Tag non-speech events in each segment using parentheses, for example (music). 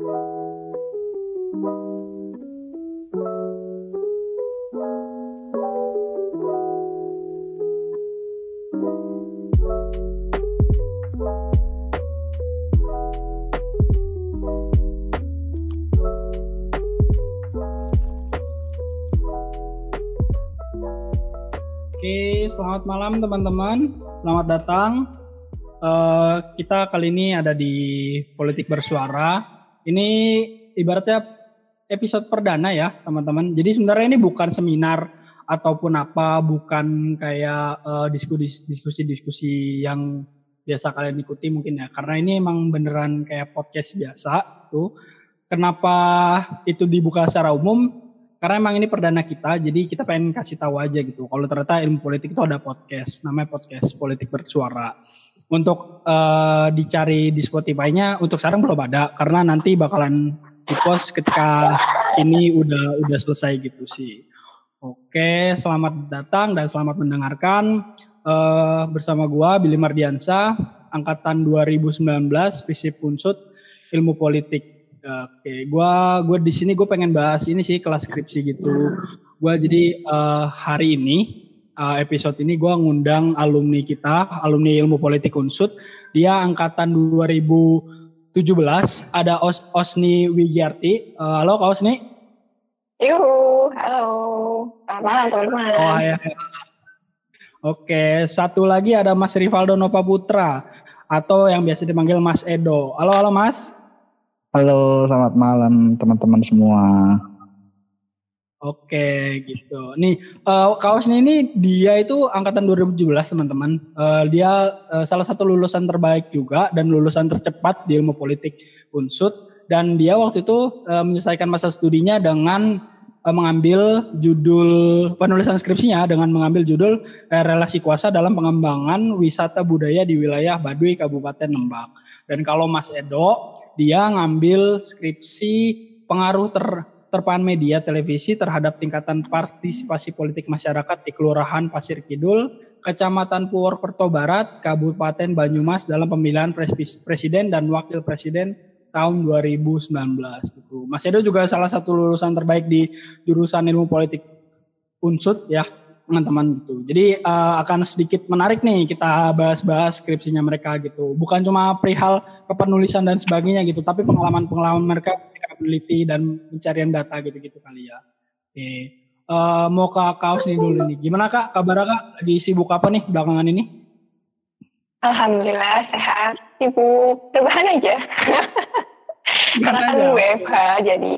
Oke, selamat malam teman-teman. Selamat datang. Uh, kita kali ini ada di Politik Bersuara. Ini ibaratnya episode perdana ya, teman-teman. Jadi sebenarnya ini bukan seminar ataupun apa, bukan kayak uh, diskusi-diskusi yang biasa kalian ikuti mungkin ya. Karena ini emang beneran kayak podcast biasa tuh. Kenapa itu dibuka secara umum? karena emang ini perdana kita, jadi kita pengen kasih tahu aja gitu. Kalau ternyata ilmu politik itu ada podcast, namanya podcast politik bersuara. Untuk uh, dicari di Spotify-nya, untuk sekarang belum ada, karena nanti bakalan dipost ketika ini udah udah selesai gitu sih. Oke, selamat datang dan selamat mendengarkan uh, bersama gua Billy Mardiansa, angkatan 2019, Visip Unsut, Ilmu Politik Oke, gua gua di sini gue pengen bahas ini sih kelas skripsi gitu. Gua jadi uh, hari ini uh, episode ini gua ngundang alumni kita, alumni Ilmu Politik Unsut. Dia angkatan 2017, ada Os Osni Wigiarti. Uh, halo Kak Osni. Yuhu, halo. Selamat malam teman-teman. Oh ya. Oke, satu lagi ada Mas Rivaldo Nova Putra atau yang biasa dipanggil Mas Edo. Halo, halo Mas. Halo, selamat malam teman-teman semua. Oke, gitu. Nih, uh, kaosnya ini dia itu angkatan 2017, teman-teman. Uh, dia uh, salah satu lulusan terbaik juga dan lulusan tercepat di ilmu politik Unsut dan dia waktu itu uh, menyelesaikan masa studinya dengan uh, mengambil judul penulisan skripsinya dengan mengambil judul uh, relasi kuasa dalam pengembangan wisata budaya di wilayah Baduy Kabupaten Lembang. Dan kalau Mas Edo dia ngambil skripsi pengaruh ter, terpaan media televisi terhadap tingkatan partisipasi politik masyarakat di Kelurahan Pasir Kidul, Kecamatan Purwokerto Barat, Kabupaten Banyumas dalam pemilihan presiden dan wakil presiden tahun 2019 gitu. Mas Edo juga salah satu lulusan terbaik di jurusan ilmu politik Unsut ya teman-teman gitu. Jadi uh, akan sedikit menarik nih kita bahas-bahas skripsinya mereka gitu. Bukan cuma perihal kepenulisan dan sebagainya gitu, tapi pengalaman-pengalaman mereka ketika meneliti dan pencarian data gitu-gitu kali ya. Oke. Uh, mau ke kaos nih dulu nih. Gimana kak? Kabar kak? Lagi sibuk apa nih belakangan ini? Alhamdulillah sehat. Sibuk rebahan aja. Karena kan WFH jadi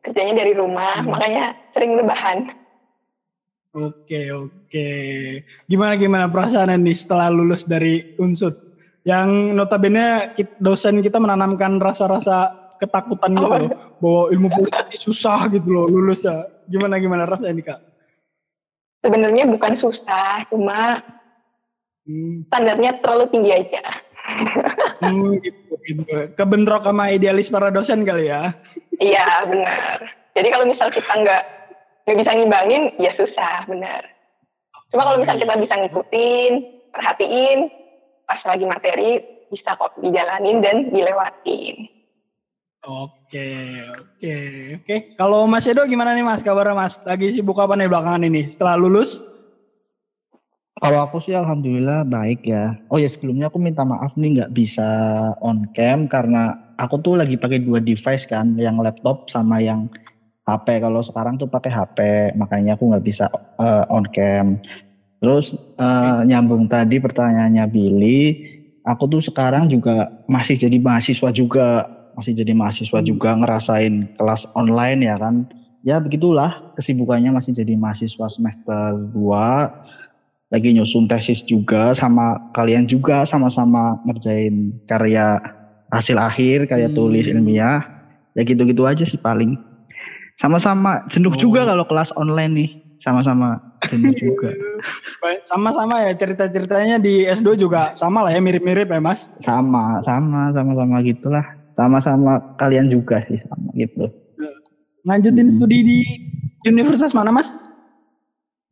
kerjanya dari rumah, hmm. makanya sering rebahan. Oke oke. Gimana gimana perasaan nih setelah lulus dari Unsut? Yang notabene dosen kita menanamkan rasa-rasa ketakutan gitu loh, bahwa ilmu politik susah gitu loh lulus ya. Gimana gimana rasanya nih kak? Sebenarnya bukan susah, cuma hmm. standarnya terlalu tinggi aja. hmm, gitu, gitu. Kebentrok sama idealis para dosen kali ya? Iya benar. Jadi kalau misal kita nggak nggak bisa ngimbangin ya susah benar cuma kalau misalnya kita bisa ngikutin perhatiin pas lagi materi bisa kok dijalanin dan dilewatin Oke, oke, oke. Kalau Mas Edo gimana nih Mas kabarnya Mas? Lagi sibuk apa nih belakangan ini setelah lulus? Kalau aku sih alhamdulillah baik ya. Oh ya sebelumnya aku minta maaf nih nggak bisa on cam karena aku tuh lagi pakai dua device kan, yang laptop sama yang HP kalau sekarang tuh pakai HP makanya aku nggak bisa uh, on cam terus uh, nyambung tadi pertanyaannya Billy aku tuh sekarang juga masih jadi mahasiswa juga masih jadi mahasiswa hmm. juga ngerasain kelas online ya kan ya begitulah kesibukannya masih jadi mahasiswa semester 2 lagi nyusun tesis juga sama kalian juga sama-sama ngerjain karya hasil akhir karya hmm. tulis ilmiah ya gitu-gitu aja sih paling sama-sama jenuh oh. juga kalau kelas online nih. Sama-sama jenuh (laughs) juga. Sama-sama ya cerita-ceritanya di S2 juga sama lah ya mirip-mirip ya Mas? Sama, sama, sama-sama gitulah. Sama-sama kalian juga sih sama gitu. Lanjutin hmm. studi di universitas mana Mas?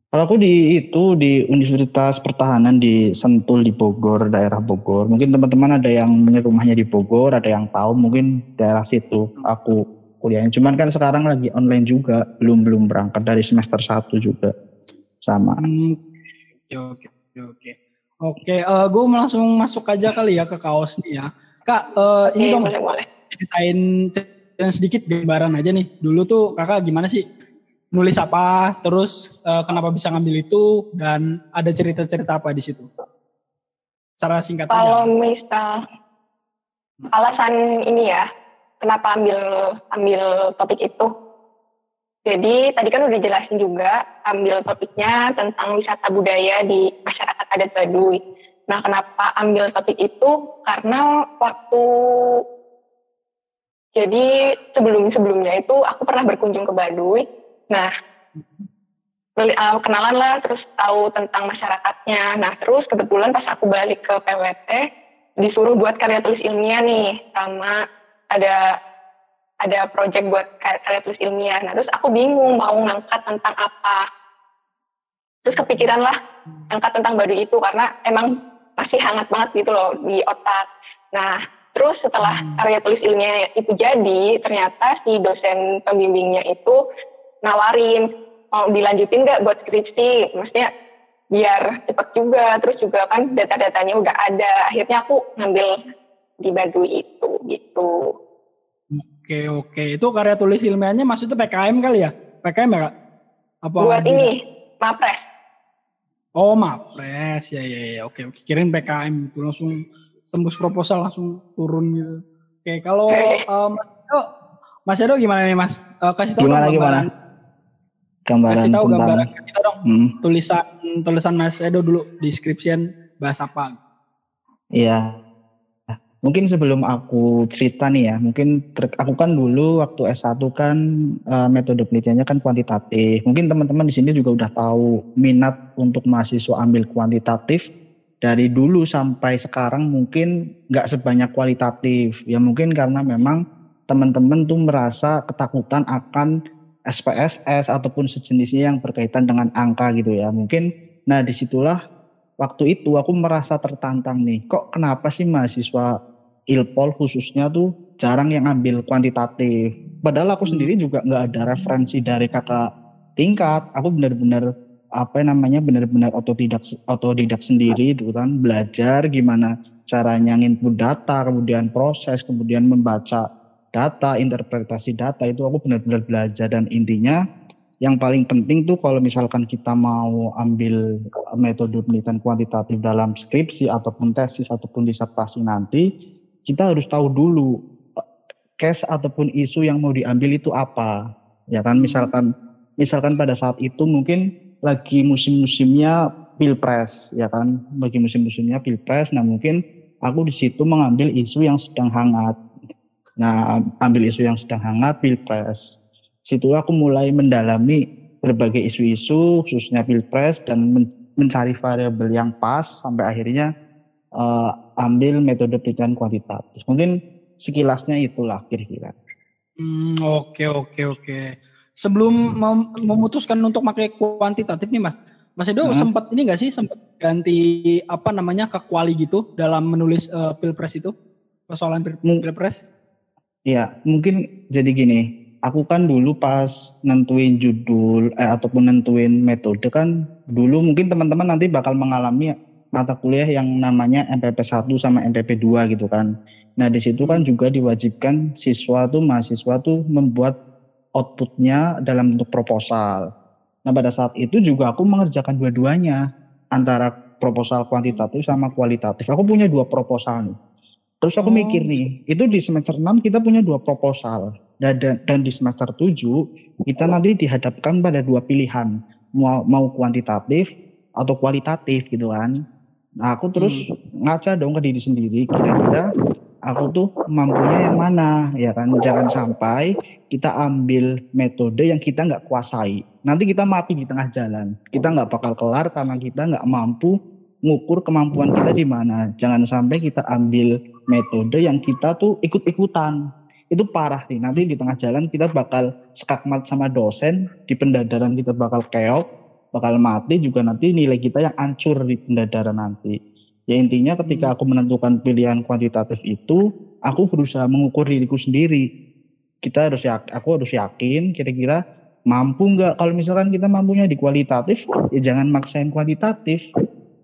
Kalau aku di itu di Universitas Pertahanan di Sentul di Bogor, daerah Bogor. Mungkin teman-teman ada yang punya rumahnya di Bogor, ada yang tahu mungkin daerah situ aku kuliahnya. Cuman kan sekarang lagi online juga, belum belum berangkat dari semester 1 juga sama. Hmm, oke oke oke. Oke, uh, gue langsung masuk aja kali ya ke kaos nih ya. Kak, uh, ini dong boleh, boleh. ceritain ceritain sedikit gambaran aja nih. Dulu tuh kakak gimana sih nulis apa, terus uh, kenapa bisa ngambil itu, dan ada cerita-cerita apa di situ? Secara singkat Kalau misal alasan ini ya, kenapa ambil ambil topik itu? Jadi tadi kan udah jelasin juga ambil topiknya tentang wisata budaya di masyarakat adat Baduy. Nah, kenapa ambil topik itu? Karena waktu jadi sebelum-sebelumnya itu aku pernah berkunjung ke Baduy Nah, uh, kenalan lah, terus tahu tentang masyarakatnya. Nah, terus kebetulan pas aku balik ke PWT, disuruh buat karya tulis ilmiah nih, sama ada ada project buat karya tulis ilmiah. Nah, terus aku bingung mau ngangkat tentang apa. Terus kepikiran lah, angkat tentang Baduy itu, karena emang masih hangat banget gitu loh di otak. Nah, terus setelah hmm. karya tulis ilmiah itu jadi, ternyata si dosen pembimbingnya itu nawarin mau dilanjutin nggak buat skripsi? Maksudnya biar cepat juga. Terus juga kan data-datanya udah ada. Akhirnya aku ngambil di Baduy itu gitu. Oke oke. Itu karya tulis ilmiahnya maksudnya PKM kali ya? PKM ya kak? Apa buat ini mapres oh mapres. Ya ya ya. Oke oke. Kirim PKM itu langsung tembus proposal langsung turun gitu. Oke kalau (laughs) um, Mas Edo gimana nih Mas? Uh, kasih tahu gimana, gimana? gambaran. Kasih tahu tentang, gambaran. Kita dong hmm. tulisan tulisan Mas Edo dulu description bahasa apa iya mungkin sebelum aku cerita nih ya mungkin aku kan dulu waktu S1 kan uh, metode penelitiannya kan kuantitatif. Mungkin teman-teman di sini juga udah tahu minat untuk mahasiswa ambil kuantitatif. Dari dulu sampai sekarang mungkin nggak sebanyak kualitatif. Ya mungkin karena memang teman-teman tuh merasa ketakutan akan SPSS ataupun sejenisnya yang berkaitan dengan angka gitu ya. Mungkin nah di situlah waktu itu aku merasa tertantang nih. Kok kenapa sih mahasiswa Ilpol khususnya tuh jarang yang ambil kuantitatif. Padahal aku sendiri juga nggak ada referensi dari kakak tingkat. Aku benar-benar apa namanya benar-benar otodidak otodidak sendiri itu kan belajar gimana caranya nginput data, kemudian proses, kemudian membaca data, interpretasi data itu aku benar-benar belajar dan intinya yang paling penting tuh kalau misalkan kita mau ambil metode penelitian kuantitatif dalam skripsi ataupun tesis ataupun disertasi nanti, kita harus tahu dulu case ataupun isu yang mau diambil itu apa. Ya kan misalkan misalkan pada saat itu mungkin lagi musim-musimnya pilpres ya kan, bagi musim-musimnya pilpres nah mungkin aku di situ mengambil isu yang sedang hangat Nah, ambil isu yang sedang hangat pilpres. Situ aku mulai mendalami berbagai isu-isu khususnya pilpres dan men mencari variabel yang pas sampai akhirnya uh, ambil metode penelitian kuantitatif. Mungkin sekilasnya itulah kira-kira. Hmm, oke oke oke. Sebelum mem memutuskan untuk pakai kuantitatif nih Mas, Mas Edo hmm. sempat ini enggak sih sempat ganti apa namanya ke kuali gitu dalam menulis uh, pilpres itu persoalan pil pilpres? Iya, mungkin jadi gini. Aku kan dulu pas nentuin judul eh, ataupun nentuin metode kan dulu mungkin teman-teman nanti bakal mengalami mata kuliah yang namanya MPP 1 sama MPP 2 gitu kan. Nah, di situ kan juga diwajibkan siswa tuh mahasiswa tuh membuat outputnya dalam bentuk proposal. Nah, pada saat itu juga aku mengerjakan dua-duanya antara proposal kuantitatif sama kualitatif. Aku punya dua proposal nih. Terus aku oh. mikir nih, itu di semester 6 kita punya dua proposal. Dan, dan, dan di semester 7 kita nanti dihadapkan pada dua pilihan. Mau, mau kuantitatif atau kualitatif gitu kan. Nah aku terus hmm. ngaca dong ke diri sendiri, kira-kira aku tuh mampunya yang mana ya kan. Jangan sampai kita ambil metode yang kita nggak kuasai. Nanti kita mati di tengah jalan. Kita nggak bakal kelar karena kita nggak mampu ngukur kemampuan kita di mana. Jangan sampai kita ambil metode yang kita tuh ikut-ikutan. Itu parah nih. Nanti di tengah jalan kita bakal skakmat sama dosen, di pendadaran kita bakal keok, bakal mati juga nanti nilai kita yang hancur di pendadaran nanti. Ya intinya ketika hmm. aku menentukan pilihan kuantitatif itu, aku berusaha mengukur diriku sendiri. Kita harus yakin, aku harus yakin kira-kira mampu nggak kalau misalkan kita mampunya di kualitatif, ya jangan maksain kuantitatif.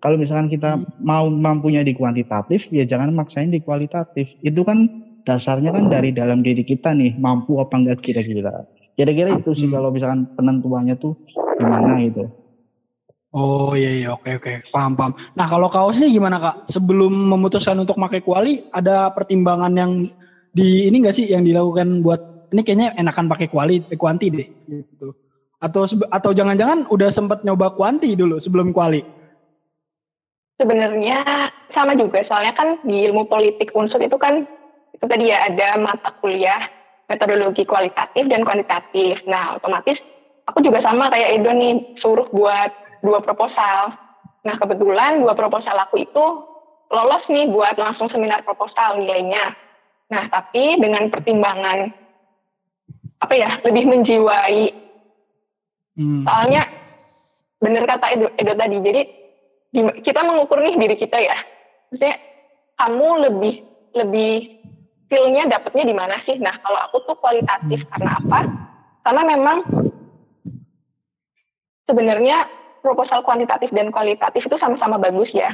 Kalau misalkan kita hmm. mau mampunya di kuantitatif, ya jangan maksain di kualitatif. Itu kan dasarnya kan dari dalam diri kita nih, mampu apa enggak kira-kira. Kira-kira itu sih hmm. kalau misalkan penentuannya tuh gimana itu. Oh iya iya oke oke paham paham. Nah kalau kaosnya gimana kak? Sebelum memutuskan untuk pakai kuali ada pertimbangan yang di ini enggak sih yang dilakukan buat ini kayaknya enakan pakai kuali eh, kuanti deh gitu. Atau atau jangan-jangan udah sempat nyoba kuanti dulu sebelum kuali? Sebenarnya sama juga soalnya kan di ilmu politik unsur itu kan itu tadi ya ada mata kuliah metodologi kualitatif dan kuantitatif. Nah, otomatis aku juga sama kayak Edo nih, suruh buat dua proposal. Nah, kebetulan dua proposal aku itu lolos nih buat langsung seminar proposal nilainya. Nah, tapi dengan pertimbangan apa ya, lebih menjiwai. Hmm. Soalnya benar kata Edo, Edo tadi, jadi kita mengukur nih diri kita ya. Maksudnya kamu lebih lebih feelnya dapetnya di mana sih? Nah, kalau aku tuh kualitatif karena apa? Karena memang sebenarnya proposal kuantitatif dan kualitatif itu sama-sama bagus ya.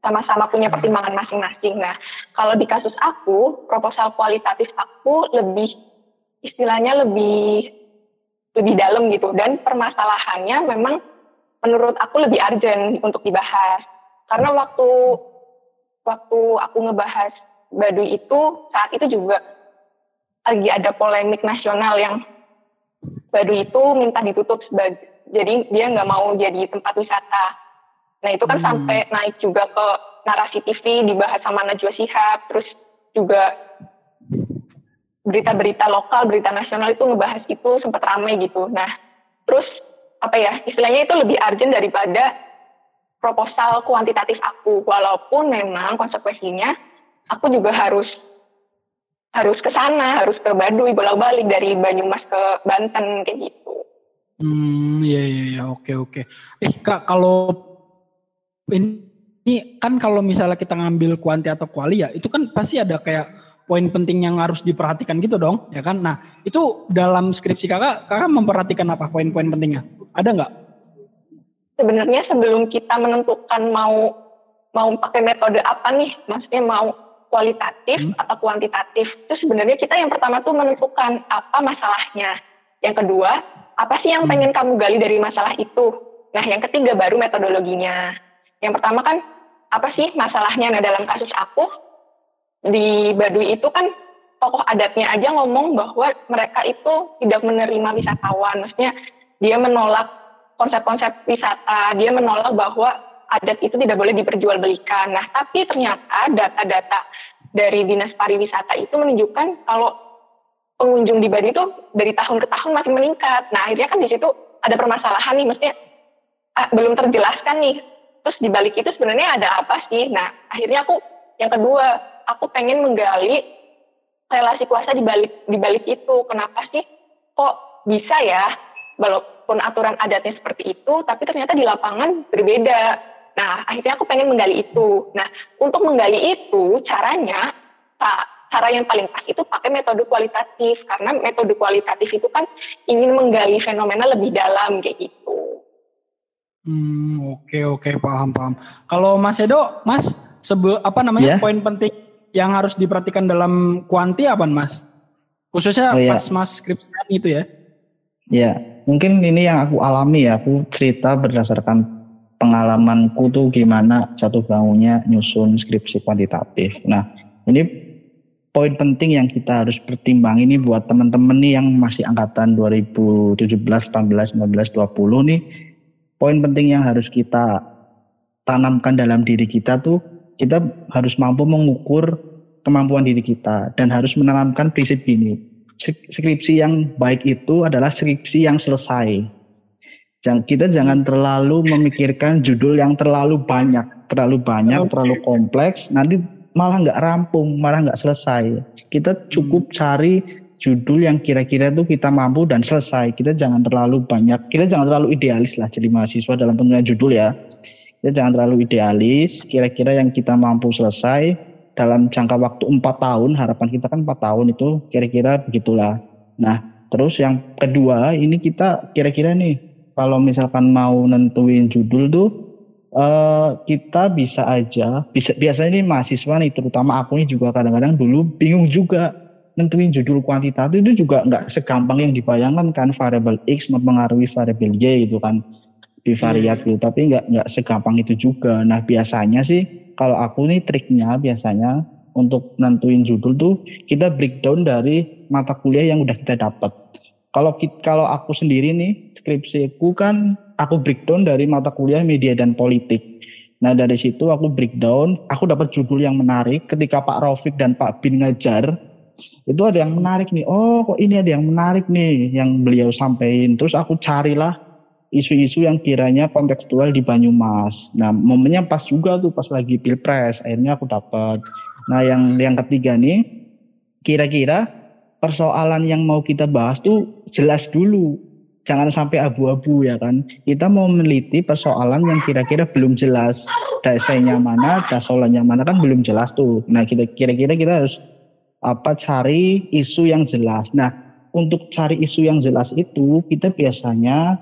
Sama-sama punya pertimbangan masing-masing. Nah, kalau di kasus aku, proposal kualitatif aku lebih istilahnya lebih lebih dalam gitu dan permasalahannya memang menurut aku lebih urgent untuk dibahas. Karena waktu waktu aku ngebahas Baduy itu saat itu juga lagi ada polemik nasional yang Baduy itu minta ditutup sebagai jadi dia nggak mau jadi tempat wisata. Nah itu kan hmm. sampai naik juga ke narasi TV dibahas sama Najwa Shihab, terus juga berita-berita lokal, berita nasional itu ngebahas itu sempat ramai gitu. Nah terus apa ya istilahnya itu lebih urgent daripada proposal kuantitatif aku, walaupun memang konsekuensinya aku juga harus harus ke sana, harus ke Baduy bolak-balik dari Banyumas ke Banten kayak gitu. Hmm, iya iya iya, oke oke. Eh Kak, kalau ini, kan kalau misalnya kita ngambil kuanti atau kuali ya, itu kan pasti ada kayak poin penting yang harus diperhatikan gitu dong, ya kan? Nah, itu dalam skripsi Kakak, Kakak memperhatikan apa poin-poin pentingnya? Ada nggak? Sebenarnya sebelum kita menentukan mau mau pakai metode apa nih, maksudnya mau kualitatif hmm. atau kuantitatif. Itu sebenarnya kita yang pertama tuh menentukan apa masalahnya. Yang kedua, apa sih yang hmm. pengen kamu gali dari masalah itu? Nah, yang ketiga baru metodologinya. Yang pertama kan apa sih masalahnya? Nah, dalam kasus aku di Baduy itu kan tokoh adatnya aja ngomong bahwa mereka itu tidak menerima wisatawan. Maksudnya dia menolak konsep-konsep wisata, dia menolak bahwa adat itu tidak boleh diperjualbelikan. Nah, tapi ternyata data-data dari Dinas Pariwisata itu menunjukkan kalau pengunjung di Bali itu dari tahun ke tahun masih meningkat. Nah, akhirnya kan di situ ada permasalahan nih, maksudnya ah, belum terjelaskan nih. Terus di balik itu sebenarnya ada apa sih? Nah, akhirnya aku yang kedua, aku pengen menggali relasi kuasa di balik di balik itu. Kenapa sih kok bisa ya walaupun aturan adatnya seperti itu, tapi ternyata di lapangan berbeda. Nah, akhirnya aku pengen menggali itu. Nah, untuk menggali itu caranya, cara yang paling pas itu pakai metode kualitatif. Karena metode kualitatif itu kan ingin menggali fenomena lebih dalam kayak gitu. Hmm, oke oke paham paham. Kalau Mas Edo, Mas sebel apa namanya yeah. poin penting yang harus diperhatikan dalam kuanti apa Mas? Khususnya oh, yeah. pas Mas skripsian itu ya. Ya, mungkin ini yang aku alami ya, aku cerita berdasarkan pengalamanku tuh gimana satu bangunnya nyusun skripsi kuantitatif. Nah, ini poin penting yang kita harus pertimbang ini buat teman-teman nih yang masih angkatan 2017, 18, 19, 20 nih. Poin penting yang harus kita tanamkan dalam diri kita tuh kita harus mampu mengukur kemampuan diri kita dan harus menanamkan prinsip ini. Skripsi yang baik itu adalah skripsi yang selesai kita jangan terlalu memikirkan judul yang terlalu banyak, terlalu banyak, okay. terlalu kompleks, nanti malah nggak rampung, malah nggak selesai. Kita cukup hmm. cari judul yang kira-kira tuh kita mampu dan selesai. Kita jangan terlalu banyak, kita jangan terlalu idealis lah jadi mahasiswa dalam pemilihan judul ya. Kita jangan terlalu idealis, kira-kira yang kita mampu selesai dalam jangka waktu empat tahun, harapan kita kan empat tahun itu kira-kira begitulah. Nah, terus yang kedua ini kita kira-kira nih, kalau misalkan mau nentuin judul tuh, uh, kita bisa aja, bisa biasanya ini mahasiswa nih, terutama aku ini juga kadang-kadang dulu bingung juga nentuin judul kuantitatif itu juga nggak segampang yang dibayangkan kan variabel x mempengaruhi variabel y gitu kan bivariat gitu. Tapi nggak nggak segampang itu juga. Nah biasanya sih kalau aku nih triknya biasanya untuk nentuin judul tuh kita breakdown dari mata kuliah yang udah kita dapat kalau kalau aku sendiri nih skripsiku kan aku breakdown dari mata kuliah media dan politik. Nah dari situ aku breakdown, aku dapat judul yang menarik. Ketika Pak Raufik dan Pak Bin ngajar itu ada yang menarik nih. Oh kok ini ada yang menarik nih yang beliau sampaikan. Terus aku carilah isu-isu yang kiranya kontekstual di Banyumas. Nah momennya pas juga tuh pas lagi pilpres akhirnya aku dapat. Nah yang yang ketiga nih kira-kira persoalan yang mau kita bahas tuh jelas dulu jangan sampai abu-abu ya kan kita mau meneliti persoalan yang kira-kira belum jelas dasarnya mana dasolannya mana kan belum jelas tuh nah kira-kira kita harus apa cari isu yang jelas. Nah, untuk cari isu yang jelas itu kita biasanya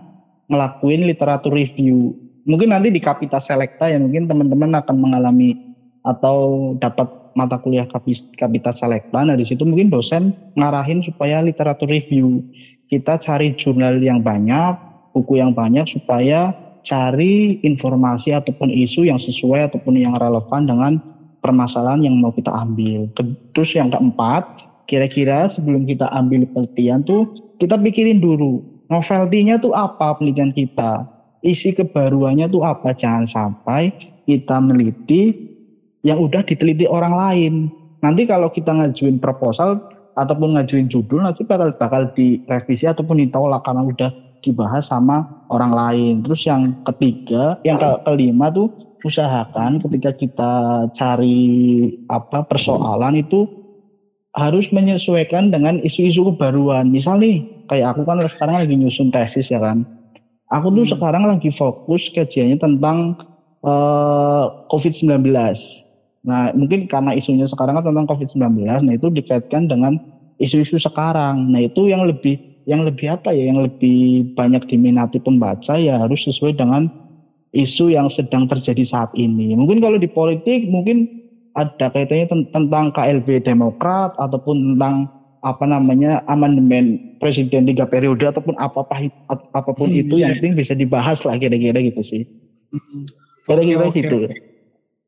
ngelakuin literatur review. Mungkin nanti di Kapita Selecta ya mungkin teman-teman akan mengalami atau dapat mata kuliah Kapita Selecta. Nah, di situ mungkin dosen ngarahin supaya literatur review. Kita cari jurnal yang banyak, buku yang banyak supaya cari informasi ataupun isu yang sesuai ataupun yang relevan dengan permasalahan yang mau kita ambil. Terus yang keempat, kira-kira sebelum kita ambil penelitian tuh kita pikirin dulu novelty-nya tuh apa penelitian kita. Isi kebaruannya tuh apa. Jangan sampai kita meneliti yang udah diteliti orang lain. Nanti kalau kita ngajuin proposal ataupun ngajuin judul nanti bakal bakal direvisi ataupun ditolak karena udah dibahas sama orang lain. Terus yang ketiga, yang ke kelima tuh usahakan ketika kita cari apa persoalan itu harus menyesuaikan dengan isu-isu kebaruan. Misal nih, kayak aku kan sekarang lagi nyusun tesis ya kan. Aku tuh hmm. sekarang lagi fokus kajiannya tentang uh, COVID-19. Nah, mungkin karena isunya sekarang kan tentang COVID-19, nah itu dikaitkan dengan isu-isu sekarang. Nah, itu yang lebih yang lebih apa ya, yang lebih banyak diminati pembaca ya harus sesuai dengan isu yang sedang terjadi saat ini. Mungkin kalau di politik mungkin ada kaitannya tentang KLB Demokrat ataupun tentang apa namanya amandemen presiden tiga periode ataupun apa apa pun hmm, itu iya. yang penting bisa dibahas lah kira-kira gitu sih. Hmm. Kira-kira okay, gitu.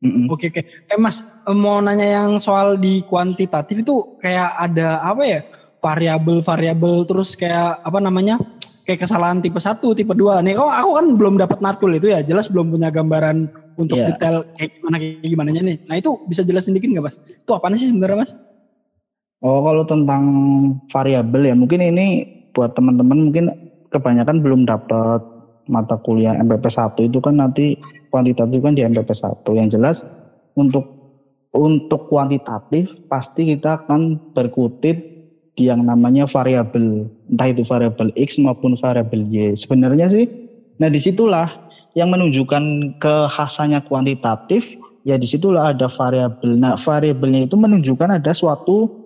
Oke oke. Okay, Eh Mas mau nanya yang soal di kuantitatif itu kayak ada apa ya variabel-variabel terus kayak apa namanya kayak kesalahan tipe 1, tipe 2 nih. Oh, aku kan belum dapat matkul itu ya, jelas belum punya gambaran untuk yeah. detail kayak gimana kayak gimana nih. Nah, itu bisa jelasin dikit nggak, Mas? Itu apa sih sebenarnya, Mas? Oh, kalau tentang variabel ya, mungkin ini buat teman-teman mungkin kebanyakan belum dapat mata kuliah MPP 1 itu kan nanti kuantitatif kan di MPP 1. Yang jelas untuk untuk kuantitatif pasti kita akan berkutit yang namanya variabel, entah itu variabel x maupun variabel y. Sebenarnya sih, nah di situlah yang menunjukkan kekhasannya kuantitatif, ya di situlah ada variabel. Nah variabelnya itu menunjukkan ada suatu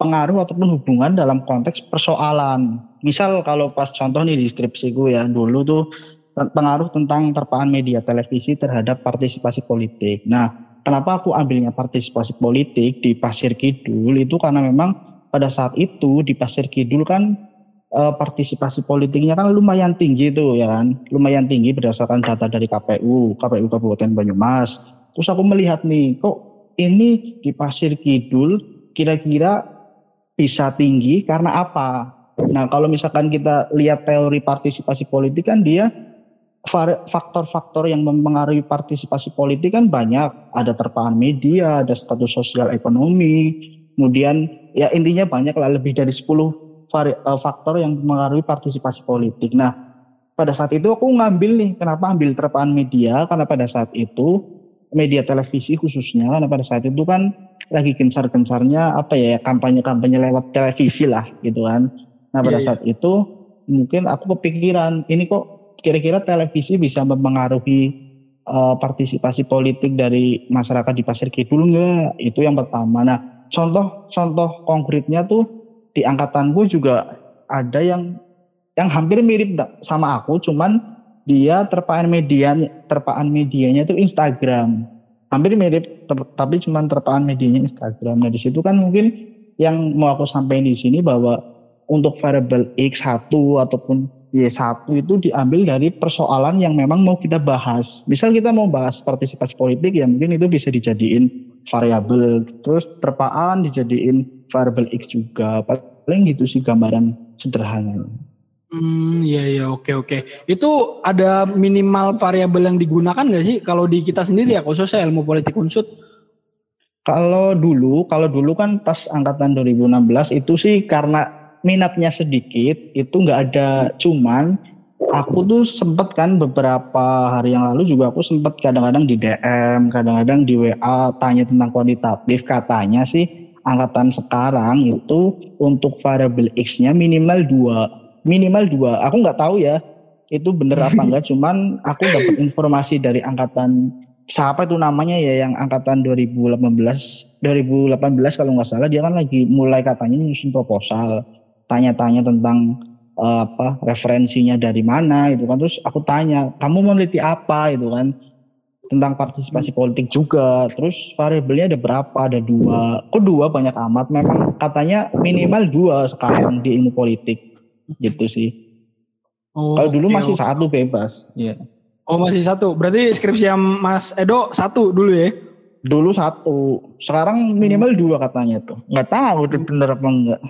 pengaruh ataupun hubungan dalam konteks persoalan. Misal kalau pas contoh nih di skripsiku ya dulu tuh pengaruh tentang terpaan media televisi terhadap partisipasi politik. Nah, kenapa aku ambilnya partisipasi politik di Pasir Kidul itu karena memang pada saat itu di Pasir Kidul kan e, partisipasi politiknya kan lumayan tinggi tuh ya kan, lumayan tinggi berdasarkan data dari KPU, KPU Kabupaten Banyumas. Terus aku melihat nih, kok ini di Pasir Kidul kira-kira bisa tinggi karena apa? Nah kalau misalkan kita lihat teori partisipasi politik kan dia faktor-faktor yang mempengaruhi partisipasi politik kan banyak. Ada terpaan media, ada status sosial ekonomi, kemudian ya intinya banyak lah lebih dari 10 vari, uh, faktor yang mengaruhi partisipasi politik. Nah, pada saat itu aku ngambil nih, kenapa ambil terpaan media? Karena pada saat itu media televisi khususnya karena pada saat itu kan lagi gencar-gencarnya apa ya kampanye-kampanye lewat televisi lah gitu kan. Nah pada yeah, iya. saat yeah. itu mungkin aku kepikiran ini kok kira-kira televisi bisa mempengaruhi uh, partisipasi politik dari masyarakat di Pasir Kidul enggak? Itu yang pertama. Nah contoh contoh konkretnya tuh di angkatanku juga ada yang yang hampir mirip sama aku, cuman dia terpaan media terpaan medianya itu Instagram hampir mirip ter, tapi cuma terpaan medianya Instagram nah di situ kan mungkin yang mau aku sampaikan di sini bahwa untuk variable X1 ataupun Y1 itu diambil dari persoalan yang memang mau kita bahas. Misal kita mau bahas partisipasi politik ya mungkin itu bisa dijadiin variabel. Terus terpaan dijadiin variable X juga. Paling gitu sih gambaran sederhana. Hmm, iya iya oke oke. Itu ada minimal variabel yang digunakan nggak sih kalau di kita sendiri ya khususnya ilmu politik unsur? Kalau dulu, kalau dulu kan pas angkatan 2016 itu sih karena minatnya sedikit, itu nggak ada cuman aku tuh sempet kan beberapa hari yang lalu juga aku sempet kadang-kadang di DM, kadang-kadang di WA tanya tentang kuantitatif katanya sih angkatan sekarang itu untuk variabel X-nya minimal dua minimal dua. Aku nggak tahu ya itu bener apa (laughs) enggak. Cuman aku dapat informasi dari angkatan siapa itu namanya ya yang angkatan 2018 2018 kalau nggak salah dia kan lagi mulai katanya nyusun proposal tanya-tanya tentang uh, apa referensinya dari mana itu kan. Terus aku tanya kamu meneliti apa? Itu kan. Tentang partisipasi politik juga. Terus variabelnya ada berapa? Ada dua. Kok dua banyak amat? Memang katanya minimal dua sekarang di ilmu politik gitu sih. Oh, Kalau dulu okay, masih okay. satu bebas. Iya. Oh masih satu. Berarti skripsi yang Mas Edo satu dulu ya? Dulu satu. Sekarang minimal dua katanya tuh. Nggak tahu itu bener apa enggak.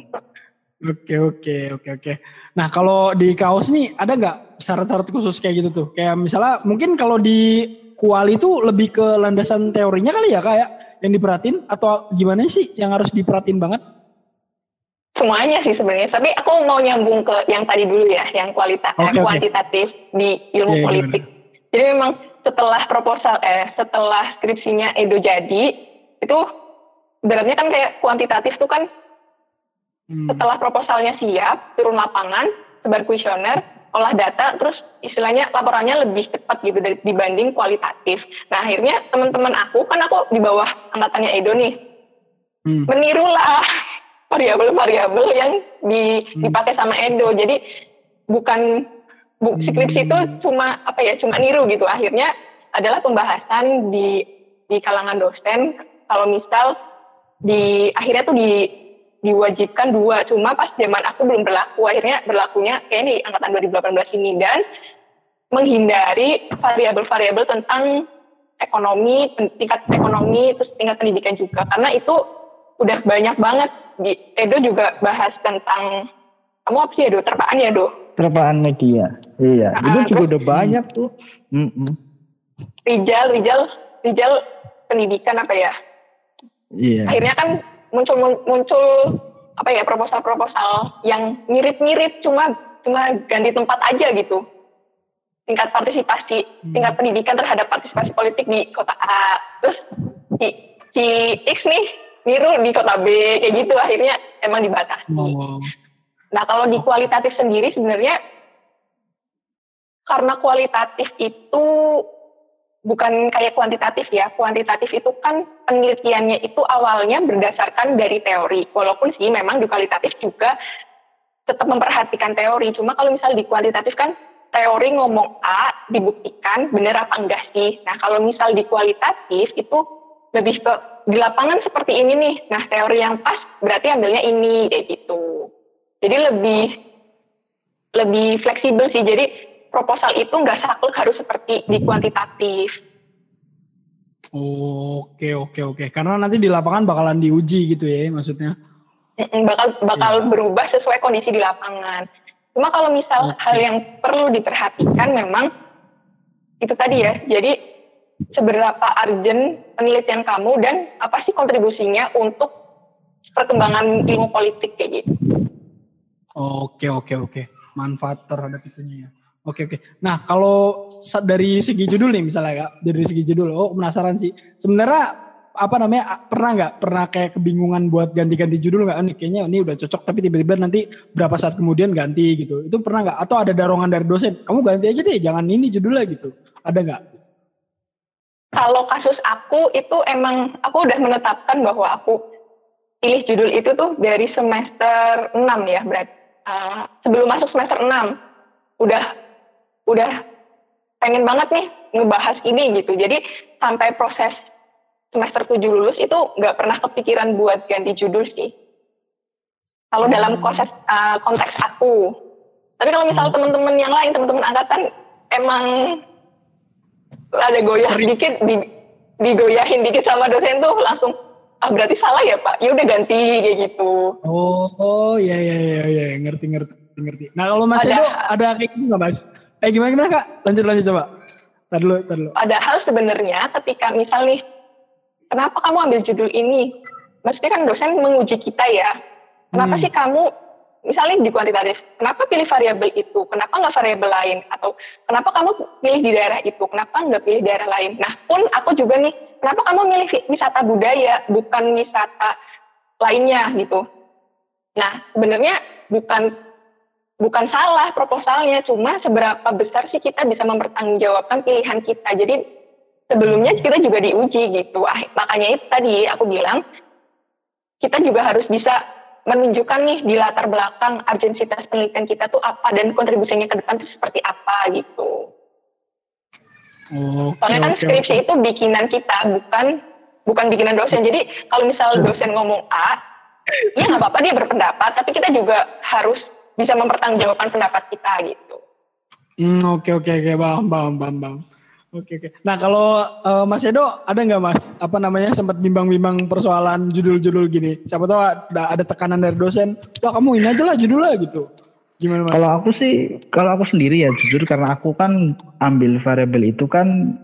Oke oke oke oke. Nah kalau di kaos nih ada nggak syarat-syarat khusus kayak gitu tuh? Kayak misalnya mungkin kalau di kuali itu lebih ke landasan teorinya kali ya kayak yang diperhatiin atau gimana sih yang harus diperhatiin banget? Semuanya sih sebenarnya. Tapi aku mau nyambung ke yang tadi dulu ya, yang kualitas okay, eh, kuantitatif di ilmu yeah, iya, politik. Yeah, Jadi memang setelah proposal eh setelah skripsinya Edo jadi itu beratnya kan kayak kuantitatif tuh kan hmm. setelah proposalnya siap turun lapangan sebar kuesioner olah data terus istilahnya laporannya lebih cepat gitu dibanding kualitatif. Nah akhirnya teman-teman aku kan aku di bawah angkatannya Edo nih hmm. menirulah variabel-variabel yang di, hmm. dipakai sama Edo. Jadi bukan bu, skripsi itu hmm. cuma apa ya cuma niru gitu. Akhirnya adalah pembahasan di di kalangan dosen. Kalau misal di akhirnya tuh di diwajibkan dua, cuma pas zaman aku belum berlaku. Akhirnya berlakunya kayak di angkatan 2018 ini dan menghindari variabel-variabel tentang ekonomi, tingkat ekonomi, terus tingkat pendidikan juga. Karena itu udah banyak banget di Edo juga bahas tentang kamu apa sih Edo? Terpaan ya Do terpaan media. Iya nah, itu juga udah banyak tuh. Mm -mm. Rijal Rijal Rijal pendidikan apa ya? Iya. Akhirnya kan muncul muncul apa ya proposal-proposal yang mirip-mirip cuma cuma ganti tempat aja gitu. Tingkat partisipasi hmm. tingkat pendidikan terhadap partisipasi politik di kota A. Terus si, si X nih niru di kota B kayak gitu akhirnya emang dibatasi. Oh. Nah kalau di kualitatif sendiri sebenarnya karena kualitatif itu bukan kayak kuantitatif ya. Kuantitatif itu kan penelitiannya itu awalnya berdasarkan dari teori. Walaupun sih memang di kualitatif juga tetap memperhatikan teori. Cuma kalau misalnya di kuantitatif kan teori ngomong A dibuktikan benar apa enggak sih. Nah kalau misal di kualitatif itu lebih ke di lapangan seperti ini nih. Nah, teori yang pas berarti ambilnya ini kayak gitu. Jadi lebih lebih fleksibel sih. Jadi proposal itu nggak saklek harus seperti di kuantitatif. Oke oke oke. Karena nanti di lapangan bakalan diuji gitu ya maksudnya? Bakal bakal ya. berubah sesuai kondisi di lapangan. Cuma kalau misal okay. hal yang perlu diperhatikan memang itu tadi ya. Jadi seberapa urgent penelitian kamu dan apa sih kontribusinya untuk perkembangan ilmu politik kayak gitu. Oke oke oke manfaat terhadap itunya ya. Oke oke. Nah kalau dari segi judul nih misalnya kak, dari segi judul, oh penasaran sih. Sebenarnya apa namanya pernah nggak pernah kayak kebingungan buat ganti-ganti judul nggak? Nih kayaknya ini udah cocok tapi tiba-tiba nanti berapa saat kemudian ganti gitu. Itu pernah nggak? Atau ada dorongan dari dosen? Kamu ganti aja deh, jangan ini judulnya gitu. Ada nggak? Kalau kasus aku itu emang aku udah menetapkan bahwa aku pilih judul itu tuh dari semester 6 ya berarti uh, sebelum masuk semester 6 udah udah pengen banget nih ngebahas ini gitu. Jadi sampai proses semester 7 lulus itu nggak pernah kepikiran buat ganti judul sih. Kalau hmm. dalam proses uh, konteks aku. Tapi kalau misal hmm. teman-teman yang lain, teman-teman angkatan emang ada goyah Sering. dikit, di, digoyahin dikit sama dosen tuh langsung ah berarti salah ya pak, ya udah ganti kayak gitu. Oh, oh ya ya ya ya ngerti ngerti ngerti. Nah kalau Mas Edo ada kayak gitu nggak Mas? Eh gimana gimana kak? Lanjut lanjut coba. Tadi dulu, tadi dulu. Padahal sebenarnya ketika misal nih, kenapa kamu ambil judul ini? Maksudnya kan dosen menguji kita ya. Kenapa hmm. sih kamu, misalnya di kuantitatif, kenapa pilih variabel itu? Kenapa nggak variabel lain? Atau kenapa kamu pilih di daerah itu? Kenapa nggak pilih daerah lain? Nah pun aku juga nih, kenapa kamu milih wisata budaya bukan wisata lainnya gitu? Nah sebenarnya bukan bukan salah proposalnya, cuma seberapa besar sih kita bisa mempertanggungjawabkan pilihan kita. Jadi sebelumnya kita juga diuji gitu. Ah, makanya itu tadi aku bilang kita juga harus bisa menunjukkan nih di latar belakang urgensitas penelitian kita tuh apa dan kontribusinya ke depan itu seperti apa gitu. Oh, Soalnya kan skripsi okay. itu bikinan kita, bukan bukan bikinan dosen. Jadi kalau misal dosen ngomong A, ya nggak apa-apa dia berpendapat, tapi kita juga harus bisa mempertanggungjawabkan pendapat kita gitu. Hmm, oke oke oke bang bang bang bang. Oke oke. Nah kalau uh, Mas Edo ada nggak Mas apa namanya sempat bimbang-bimbang persoalan judul-judul gini? Siapa tahu ada, ada tekanan dari dosen, wah kamu ini aja lah judulnya gitu. Gimana Mas? Kalau aku sih, kalau aku sendiri ya jujur karena aku kan ambil variabel itu kan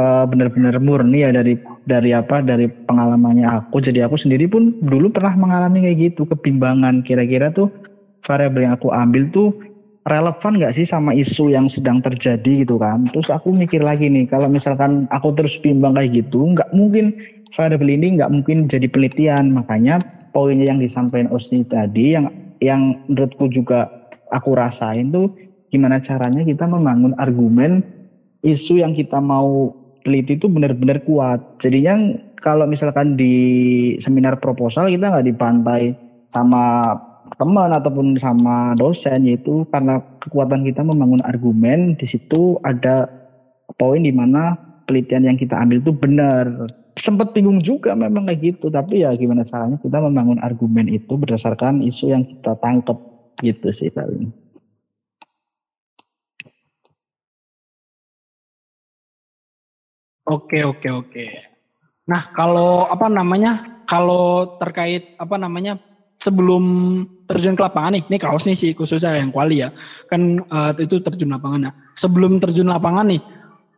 uh, benar-benar murni ya dari dari apa dari pengalamannya aku. Jadi aku sendiri pun dulu pernah mengalami kayak gitu kebimbangan kira-kira tuh variabel yang aku ambil tuh relevan nggak sih sama isu yang sedang terjadi gitu kan. Terus aku mikir lagi nih, kalau misalkan aku terus bimbang kayak gitu, nggak mungkin variabel ini nggak mungkin jadi penelitian. Makanya poinnya yang disampaikan Osni tadi, yang yang menurutku juga aku rasain tuh gimana caranya kita membangun argumen isu yang kita mau teliti itu benar-benar kuat. Jadinya kalau misalkan di seminar proposal kita nggak dipantai sama teman ataupun sama dosen yaitu karena kekuatan kita membangun argumen di situ ada poin di mana penelitian yang kita ambil itu benar sempat bingung juga memang kayak gitu tapi ya gimana caranya kita membangun argumen itu berdasarkan isu yang kita tangkap gitu sih paling Oke oke oke. Nah kalau apa namanya kalau terkait apa namanya sebelum terjun ke lapangan nih, ini kaos nih sih khususnya yang kuali ya, kan uh, itu terjun lapangan. Nah, sebelum terjun lapangan nih,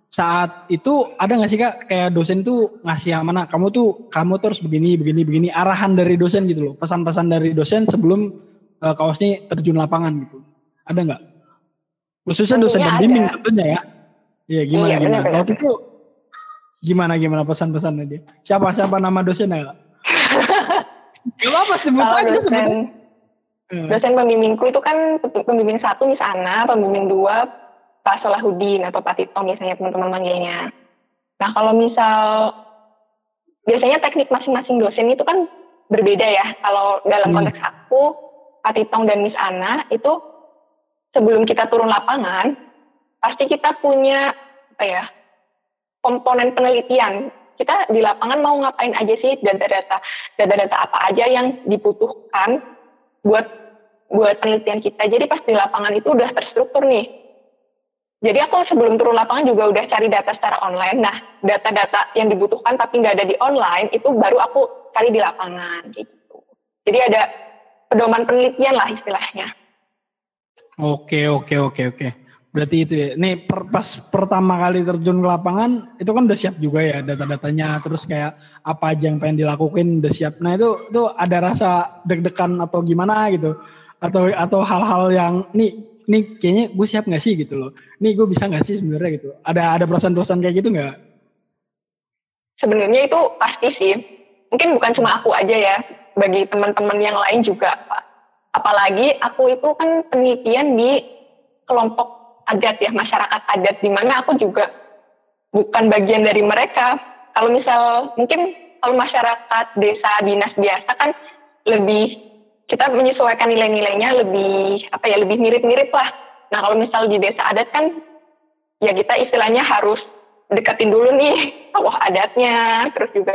saat itu ada nggak sih kak? Kayak dosen tuh ngasih yang mana? Kamu tuh kamu terus begini begini begini. Arahan dari dosen gitu loh. Pesan-pesan dari dosen sebelum uh, kaos ini terjun lapangan gitu. Ada nggak? Khususnya dosen pembimbing tentunya ya. Iya gimana iya, gimana? waktu itu gimana gimana pesan-pesannya dia? Siapa siapa nama dosennya (laughs) Gak apa sebut Kalau aja dosen, sebut aja. Hmm. Dosen pembimbingku itu kan pembimbing satu misalnya, pembimbing dua Pak Solahudin atau Pak Tito misalnya teman-teman manggilnya. Nah kalau misal biasanya teknik masing-masing dosen itu kan berbeda ya. Kalau dalam hmm. konteks aku, Pak Titong dan Miss Ana itu sebelum kita turun lapangan, pasti kita punya apa ya komponen penelitian kita di lapangan mau ngapain aja sih data-data data-data apa aja yang dibutuhkan buat buat penelitian kita. Jadi pas di lapangan itu udah terstruktur nih. Jadi aku sebelum turun lapangan juga udah cari data secara online. Nah, data-data yang dibutuhkan tapi nggak ada di online itu baru aku cari di lapangan gitu. Jadi ada pedoman penelitian lah istilahnya. Oke, oke, oke, oke. Berarti itu ya. Nih per, pas pertama kali terjun ke lapangan itu kan udah siap juga ya data-datanya terus kayak apa aja yang pengen dilakuin udah siap. Nah itu itu ada rasa deg-degan atau gimana gitu. atau atau hal-hal yang nih nih kayaknya gue siap nggak sih gitu loh. Nih gue bisa nggak sih sebenarnya gitu. Ada ada perasaan-perasaan kayak gitu nggak? Sebenarnya itu pasti sih. Mungkin bukan cuma aku aja ya, bagi teman-teman yang lain juga. Apalagi aku itu kan penelitian di kelompok adat ya, masyarakat adat di mana aku juga bukan bagian dari mereka. Kalau misal mungkin kalau masyarakat desa dinas biasa kan lebih kita menyesuaikan nilai-nilainya lebih apa ya lebih mirip-mirip lah. Nah kalau misal di desa adat kan ya kita istilahnya harus deketin dulu nih tokoh adatnya, terus juga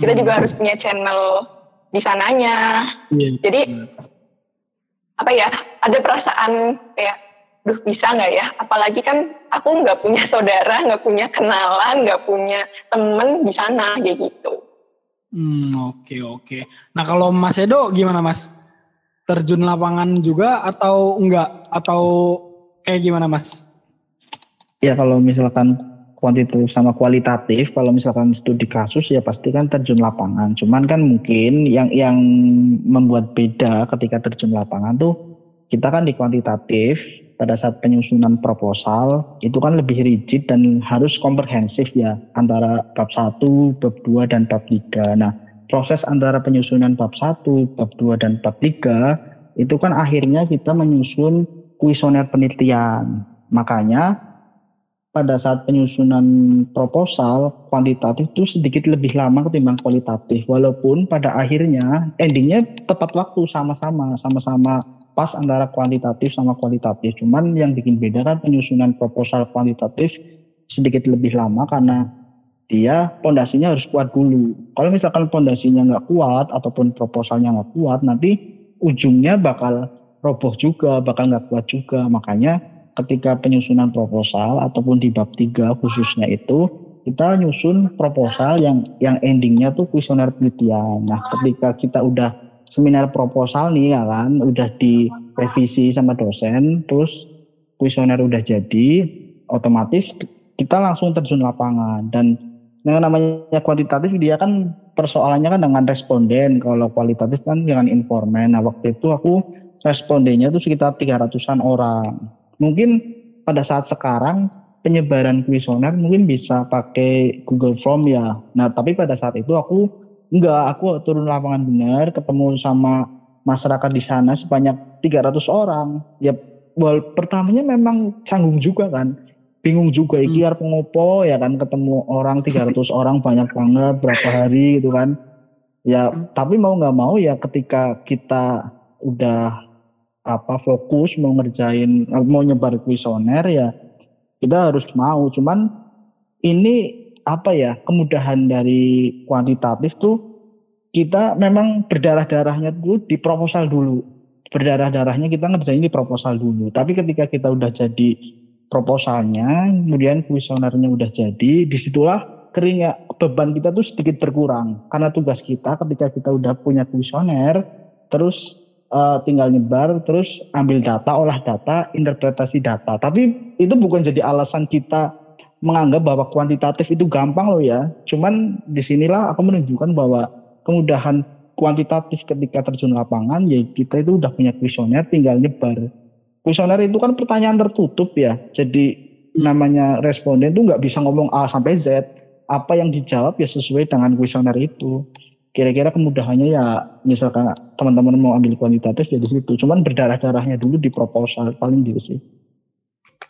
kita juga harus punya channel di sananya. Yeah. Jadi apa ya ada perasaan kayak duh bisa nggak ya? Apalagi kan aku nggak punya saudara nggak punya kenalan nggak punya temen di sana kayak gitu. Hmm oke okay, oke. Okay. nah kalau Mas Edo gimana Mas? Terjun lapangan juga atau enggak? Atau kayak gimana Mas? Ya kalau misalkan kuantitatif sama kualitatif kalau misalkan studi kasus ya pasti kan terjun lapangan. Cuman kan mungkin yang yang membuat beda ketika terjun lapangan tuh kita kan di kuantitatif pada saat penyusunan proposal itu kan lebih rigid dan harus komprehensif ya antara bab 1, bab 2 dan bab 3. Nah, proses antara penyusunan bab 1, bab 2 dan bab 3 itu kan akhirnya kita menyusun kuesioner penelitian. Makanya pada saat penyusunan proposal kuantitatif itu sedikit lebih lama ketimbang kualitatif walaupun pada akhirnya endingnya tepat waktu sama-sama sama-sama pas antara kuantitatif sama kualitatif. Cuman yang bikin beda kan penyusunan proposal kuantitatif sedikit lebih lama karena dia pondasinya harus kuat dulu. Kalau misalkan pondasinya nggak kuat ataupun proposalnya nggak kuat nanti ujungnya bakal roboh juga bakal nggak kuat juga. Makanya ketika penyusunan proposal ataupun di bab 3 khususnya itu kita nyusun proposal yang yang endingnya tuh kuesioner penelitian. Nah, ketika kita udah seminar proposal nih ya kan, udah direvisi sama dosen, terus kuesioner udah jadi, otomatis kita langsung terjun lapangan dan yang namanya kuantitatif dia kan persoalannya kan dengan responden, kalau kualitatif kan dengan informan. Nah, waktu itu aku respondennya tuh sekitar 300-an orang mungkin pada saat sekarang penyebaran kuesioner mungkin bisa pakai Google Form ya. Nah, tapi pada saat itu aku enggak, aku turun lapangan benar, ketemu sama masyarakat di sana sebanyak 300 orang. Ya, well, pertamanya memang canggung juga kan. Bingung juga iki hmm. pengopo ya kan ketemu orang (laughs) 300 orang banyak banget berapa hari gitu kan. Ya, hmm. tapi mau nggak mau ya ketika kita udah apa fokus mau ngerjain mau nyebar kuesioner ya kita harus mau cuman ini apa ya kemudahan dari kuantitatif tuh kita memang berdarah-darahnya tuh di proposal dulu. Berdarah-darahnya kita ngerjain di proposal dulu. Tapi ketika kita udah jadi proposalnya kemudian kuesionernya udah jadi di situlah keringnya beban kita tuh sedikit berkurang. Karena tugas kita ketika kita udah punya kuesioner terus uh, tinggal nyebar terus ambil data, olah data, interpretasi data. Tapi itu bukan jadi alasan kita menganggap bahwa kuantitatif itu gampang loh ya. Cuman di sinilah aku menunjukkan bahwa kemudahan kuantitatif ketika terjun lapangan ya kita itu udah punya kuesioner tinggal nyebar. Kuesioner itu kan pertanyaan tertutup ya. Jadi namanya responden itu nggak bisa ngomong A sampai Z. Apa yang dijawab ya sesuai dengan kuesioner itu kira-kira kemudahannya ya misalkan teman-teman mau ambil kuantitatif ya di situ cuman berdarah-darahnya dulu di proposal paling gitu sih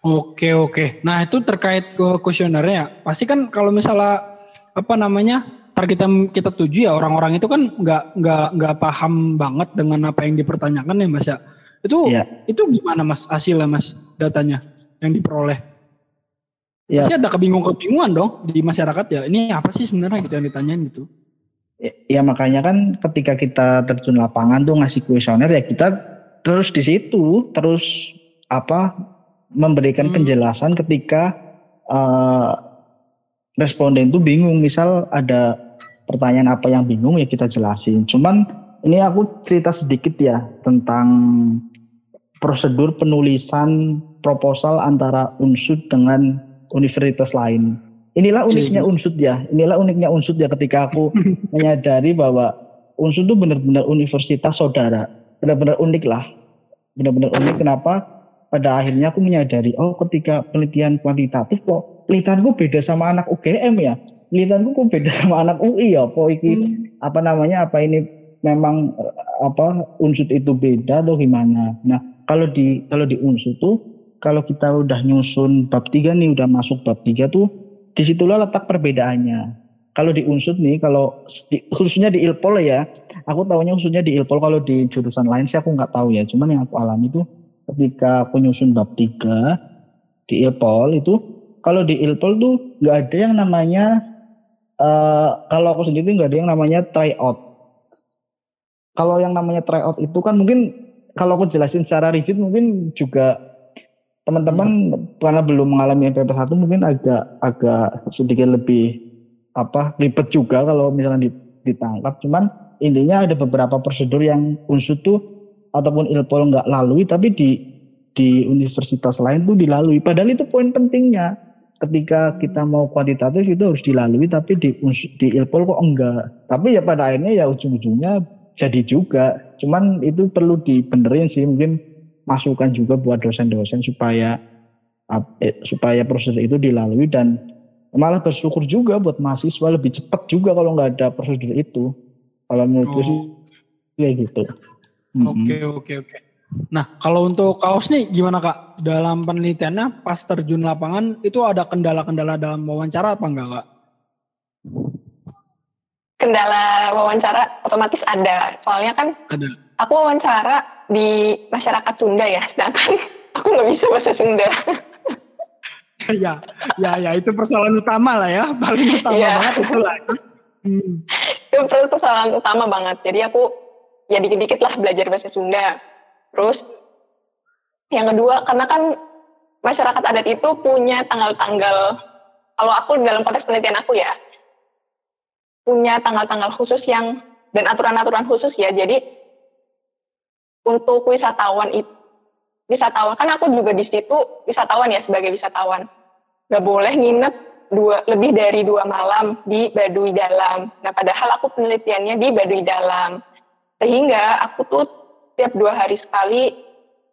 oke oke. Nah itu terkait ke kuesionernya. Pasti kan kalau misalnya apa namanya target kita kita tuju ya orang-orang itu kan nggak nggak nggak paham banget dengan apa yang dipertanyakan ya mas ya. Itu ya. itu gimana mas hasilnya mas datanya yang diperoleh? Ya. pasti ada kebingungan-kebingungan dong di masyarakat ya ini apa sih sebenarnya gitu yang ditanyain gitu? Ya makanya kan ketika kita terjun lapangan tuh ngasih kuesioner ya kita terus di situ terus apa memberikan hmm. penjelasan ketika uh, responden tuh bingung misal ada pertanyaan apa yang bingung ya kita jelasin. Cuman ini aku cerita sedikit ya tentang prosedur penulisan proposal antara unsur dengan universitas lain. Inilah iya, uniknya iya. unsur ya. Inilah uniknya unsur ya ketika aku (laughs) menyadari bahwa unsur itu benar-benar universitas saudara. Benar-benar unik lah. benar-benar unik kenapa pada akhirnya aku menyadari oh ketika penelitian kuantitatif kok penelitianku beda sama anak UGM ya. Penelitianku kok beda sama anak UI ya apa iki hmm. apa namanya apa ini memang apa unsur itu beda atau gimana. Nah kalau di kalau di unsur tuh kalau kita udah nyusun bab tiga nih udah masuk bab tiga tuh di situlah letak perbedaannya. Kalau di unsur nih kalau di, khususnya di ilpol ya aku tahunya khususnya di ilpol kalau di jurusan lain sih aku nggak tahu ya. Cuman yang aku alami itu ketika aku nyusun bab tiga di ilpol itu kalau di ilpol tuh nggak ada yang namanya uh, kalau aku sendiri nggak ada yang namanya tryout kalau yang namanya tryout itu kan mungkin kalau aku jelasin secara rigid mungkin juga teman-teman hmm. karena belum mengalami MPP 1 mungkin agak agak sedikit lebih apa ribet juga kalau misalnya ditangkap. Cuman intinya ada beberapa prosedur yang unsur tuh ataupun ilpol nggak lalui tapi di di universitas lain tuh dilalui. Padahal itu poin pentingnya. Ketika kita mau kuantitatif itu harus dilalui tapi di di ilpol kok enggak. Tapi ya pada akhirnya ya ujung-ujungnya jadi juga. Cuman itu perlu dibenerin sih mungkin masukan juga buat dosen-dosen supaya eh, supaya proses itu dilalui dan malah bersyukur juga buat mahasiswa lebih cepat juga kalau nggak ada prosedur itu kalau menurutku oh. sih kayak gitu oke oke oke nah kalau untuk kaos nih gimana kak dalam penelitiannya pas terjun lapangan itu ada kendala-kendala dalam wawancara apa enggak kak kendala wawancara otomatis ada soalnya kan ada. aku wawancara di masyarakat Sunda ya sedangkan (laughs) aku nggak bisa bahasa Sunda (laughs) ya, ya, ya itu persoalan utama lah ya, paling utama ya. banget itu lah. (laughs) Hmm. Itu persoalan utama banget. Jadi aku ya dikit-dikit lah belajar bahasa Sunda. Terus yang kedua karena kan masyarakat adat itu punya tanggal-tanggal kalau aku dalam konteks penelitian aku ya punya tanggal-tanggal khusus yang dan aturan-aturan khusus ya. Jadi untuk wisatawan itu wisatawan kan aku juga di situ wisatawan ya sebagai wisatawan nggak boleh nginep dua lebih dari dua malam di Baduy Dalam. Nah padahal aku penelitiannya di Baduy Dalam sehingga aku tuh tiap dua hari sekali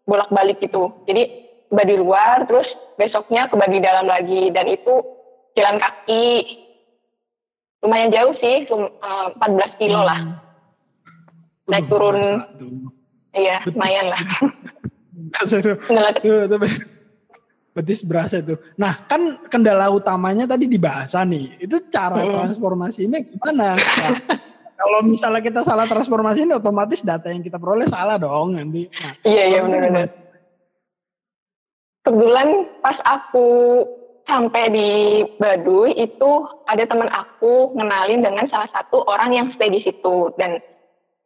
bolak-balik gitu. Jadi Baduy luar terus besoknya ke Baduy Dalam lagi dan itu jalan kaki lumayan jauh sih 14 eh, kilo lah hmm. naik turun iya lumayan lah (laughs) betis berasa itu. Nah, kan kendala utamanya tadi di bahasa nih. Itu cara hmm. transformasinya gimana? Nah, kalau misalnya kita salah transformasi ini otomatis data yang kita peroleh salah dong nanti. Nah, iya, iya benar-benar. Kebetulan pas aku sampai di Baduy itu ada teman aku ngenalin dengan salah satu orang yang stay di situ. Dan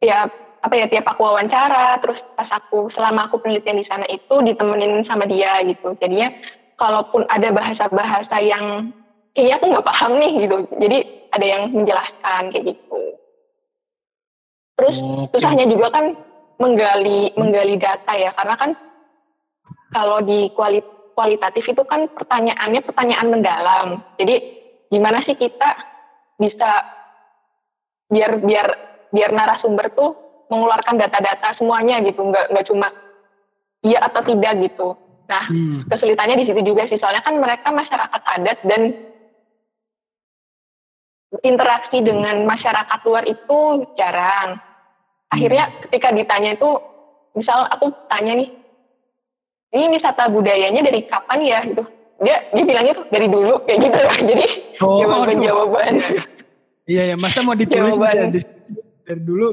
tiap apa ya tiap aku wawancara terus pas aku selama aku penelitian di sana itu ditemenin sama dia gitu. Jadinya kalaupun ada bahasa-bahasa yang kayaknya aku nggak paham nih gitu. Jadi ada yang menjelaskan kayak gitu terus okay. susahnya juga kan menggali menggali data ya karena kan kalau di kualit, kualitatif itu kan pertanyaannya pertanyaan mendalam jadi gimana sih kita bisa biar biar biar narasumber tuh mengeluarkan data-data semuanya gitu, nggak nggak cuma iya atau tidak gitu. Nah, hmm. kesulitannya di situ juga sih, soalnya kan mereka masyarakat adat dan interaksi dengan masyarakat luar itu jarang. Akhirnya hmm. ketika ditanya itu, misal aku tanya nih, ini wisata budayanya dari kapan ya gitu. Dia dia bilangnya tuh dari dulu kayak gitu lah. (laughs) Jadi oh, jawaban jawaban. Iya ya, masa mau ditulis jawaban. dari, dari dulu.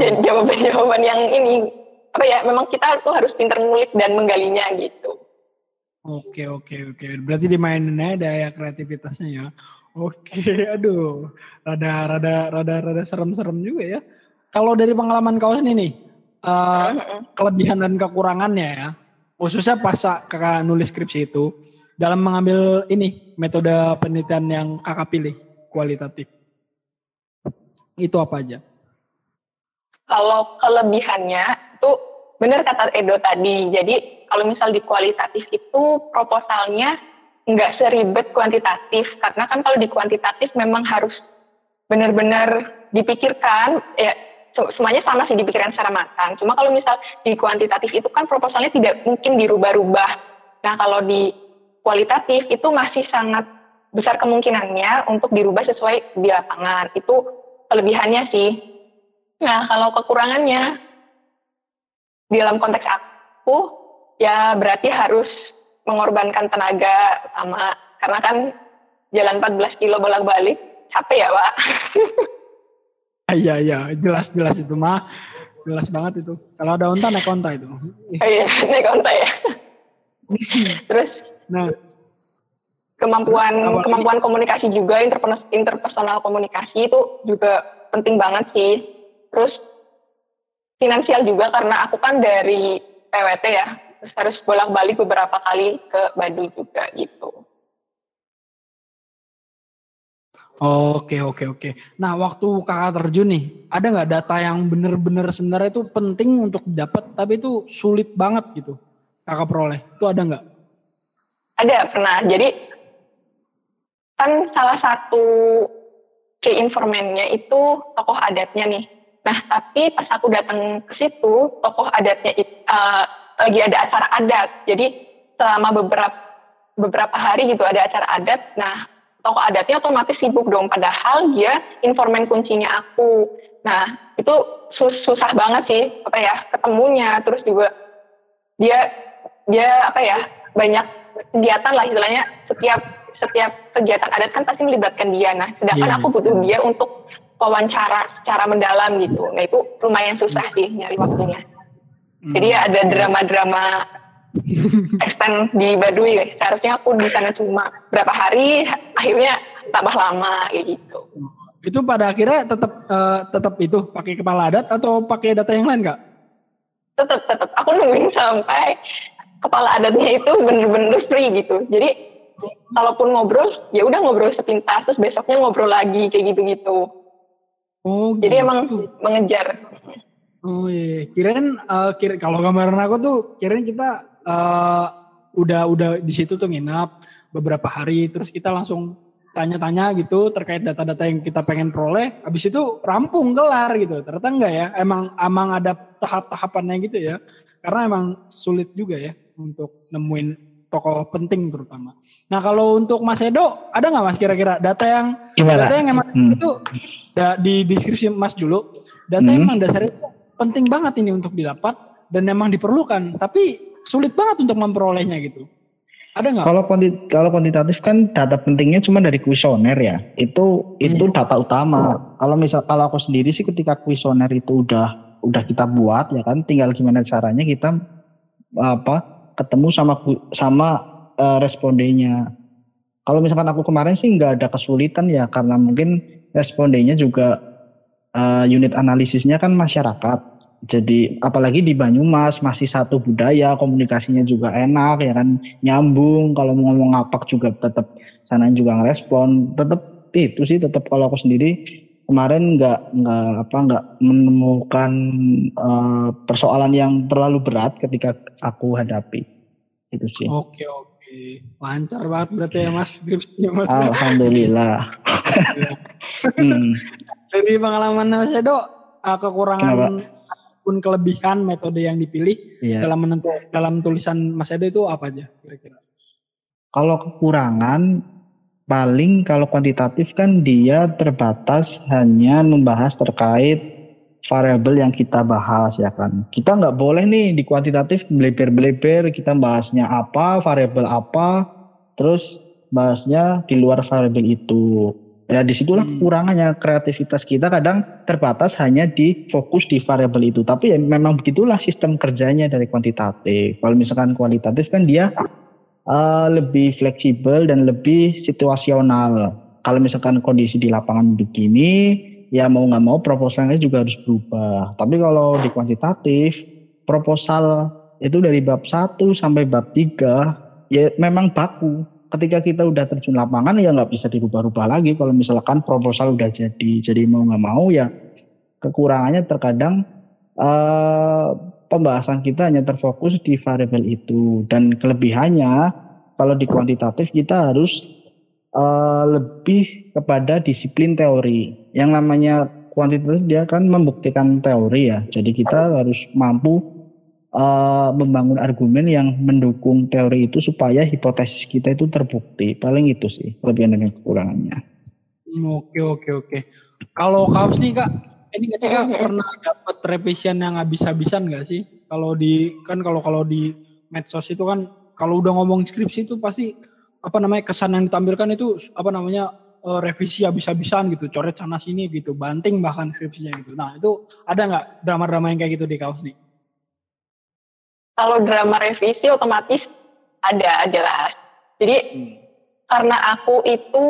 Dan jawaban-jawaban yang ini apa ya memang kita tuh harus pintar ngulik dan menggalinya gitu. Oke oke oke. Berarti dimainin aja daya kreativitasnya ya. Oke, (laughs) aduh, rada rada rada rada serem-serem juga ya. Kalau dari pengalaman kaos nih nih, uh, kelebihan dan kekurangannya ya, khususnya pas kakak nulis skripsi itu, dalam mengambil ini metode penelitian yang kakak pilih kualitatif, itu apa aja? Kalau kelebihannya itu benar kata Edo tadi. Jadi kalau misal di kualitatif itu proposalnya nggak seribet kuantitatif karena kan kalau di kuantitatif memang harus benar-benar dipikirkan ya semuanya sama sih dipikiran secara matang. Cuma kalau misal di kuantitatif itu kan proposalnya tidak mungkin dirubah-rubah. Nah kalau di kualitatif itu masih sangat besar kemungkinannya untuk dirubah sesuai di lapangan. Itu kelebihannya sih. Nah kalau kekurangannya di dalam konteks aku ya berarti harus mengorbankan tenaga sama karena kan jalan 14 kilo bolak-balik capek ya pak (laughs) Iya iya jelas jelas itu mah jelas banget itu. Kalau ada onta naik onta itu. Iya (laughs) naik onta ya. Terus nah kemampuan terus, kemampuan komunikasi juga interpersonal komunikasi itu juga penting banget sih. Terus finansial juga karena aku kan dari PWT ya, terus harus bolak-balik beberapa kali ke Baduy juga gitu. Oke oke oke. Nah waktu kakak terjun nih, ada nggak data yang bener-bener sebenarnya itu penting untuk dapat, tapi itu sulit banget gitu kakak peroleh? Itu ada nggak? Ada pernah. Jadi kan salah satu key informannya itu tokoh adatnya nih. Nah tapi pas aku datang ke situ, tokoh adatnya uh, lagi ada acara adat. Jadi selama beberapa beberapa hari gitu ada acara adat. Nah tokoh adatnya otomatis sibuk dong padahal dia informan kuncinya aku. Nah itu sus susah banget sih apa ya ketemunya. Terus juga dia dia apa ya banyak kegiatan lah istilahnya. Setiap setiap kegiatan adat kan pasti melibatkan dia. Nah sedangkan yeah. aku butuh dia untuk wawancara secara mendalam gitu. Nah itu lumayan susah sih nyari waktunya. Jadi ya ada drama-drama extend di Baduy guys. Seharusnya aku di sana cuma berapa hari, akhirnya tambah lama kayak gitu. Itu pada akhirnya tetap uh, tetap itu pakai kepala adat atau pakai data yang lain nggak? Tetap tetap. Aku nungguin sampai kepala adatnya itu bener-bener free gitu. Jadi kalaupun ngobrol, ya udah ngobrol sepintas, terus besoknya ngobrol lagi kayak gitu-gitu. Oh, gitu. Jadi emang mengejar. Oh iya, kirain uh, kira kalau gambaran aku tuh kirain kita uh, udah udah di situ tuh nginap beberapa hari terus kita langsung tanya-tanya gitu terkait data-data yang kita pengen peroleh habis itu rampung kelar gitu ternyata enggak ya emang emang ada tahap-tahapannya gitu ya karena emang sulit juga ya untuk nemuin tokoh penting terutama. Nah kalau untuk Mas Edo ada nggak Mas kira-kira data yang Gimana? data yang emang hmm. itu da, di deskripsi Mas dulu data hmm. yang emang dasarnya itu penting banget ini untuk didapat dan emang diperlukan tapi sulit banget untuk memperolehnya gitu. Ada nggak? Kalau kuantit kalau kuantitatif kan data pentingnya cuma dari kuesioner ya. Itu itu hmm. data utama. Oh. Kalau misal kalau aku sendiri sih ketika kuesioner itu udah udah kita buat ya kan, tinggal gimana caranya kita apa ketemu sama sama uh, respondennya. Kalau misalkan aku kemarin sih nggak ada kesulitan ya karena mungkin respondennya juga uh, unit analisisnya kan masyarakat jadi apalagi di Banyumas masih satu budaya komunikasinya juga enak ya kan? Nyambung kalau mau ngomong ngapak juga tetap sana juga ngerespon. Tetap itu sih tetap kalau aku sendiri kemarin nggak nggak apa nggak menemukan uh, persoalan yang terlalu berat ketika aku hadapi. Itu sih. Oke oke. Lancar banget berarti ya mas skripsinya mas. Alhamdulillah. Hmm. dari pengalaman mas Edo uh, kekurangan Kenapa? Pun kelebihan metode yang dipilih iya. dalam menentu dalam tulisan Mas Edo itu apa aja kira-kira? Kalau kekurangan paling kalau kuantitatif kan dia terbatas hanya membahas terkait variabel yang kita bahas ya kan. Kita nggak boleh nih di kuantitatif beleber-beleber kita bahasnya apa, variabel apa, terus bahasnya di luar variabel itu. Ya di situlah hmm. kurangannya kreativitas kita kadang terbatas hanya di fokus di variabel itu. Tapi ya memang begitulah sistem kerjanya dari kuantitatif. Kalau misalkan kualitatif kan dia uh, lebih fleksibel dan lebih situasional. Kalau misalkan kondisi di lapangan begini, ya mau nggak mau proposalnya juga harus berubah. Tapi kalau di kuantitatif, proposal itu dari bab 1 sampai bab 3 ya memang baku ketika kita udah terjun lapangan ya nggak bisa dirubah-rubah lagi. Kalau misalkan proposal udah jadi jadi mau nggak mau ya kekurangannya terkadang uh, pembahasan kita hanya terfokus di variabel itu. Dan kelebihannya kalau di kuantitatif kita harus uh, lebih kepada disiplin teori. Yang namanya kuantitatif dia kan membuktikan teori ya. Jadi kita harus mampu uh, membangun argumen yang mendukung teori itu supaya hipotesis kita itu terbukti. Paling itu sih kelebihan dan kekurangannya. Oke oke oke. Kalau kaos nih kak, ini nggak sih kak pernah dapat revision yang habis-habisan nggak sih? Kalau di kan kalau kalau di medsos itu kan kalau udah ngomong skripsi itu pasti apa namanya kesan yang ditampilkan itu apa namanya uh, revisi habis-habisan gitu, coret sana sini gitu, banting bahkan skripsinya gitu. Nah itu ada nggak drama-drama yang kayak gitu di kaos nih? Kalau drama revisi otomatis ada jelas. Jadi hmm. karena aku itu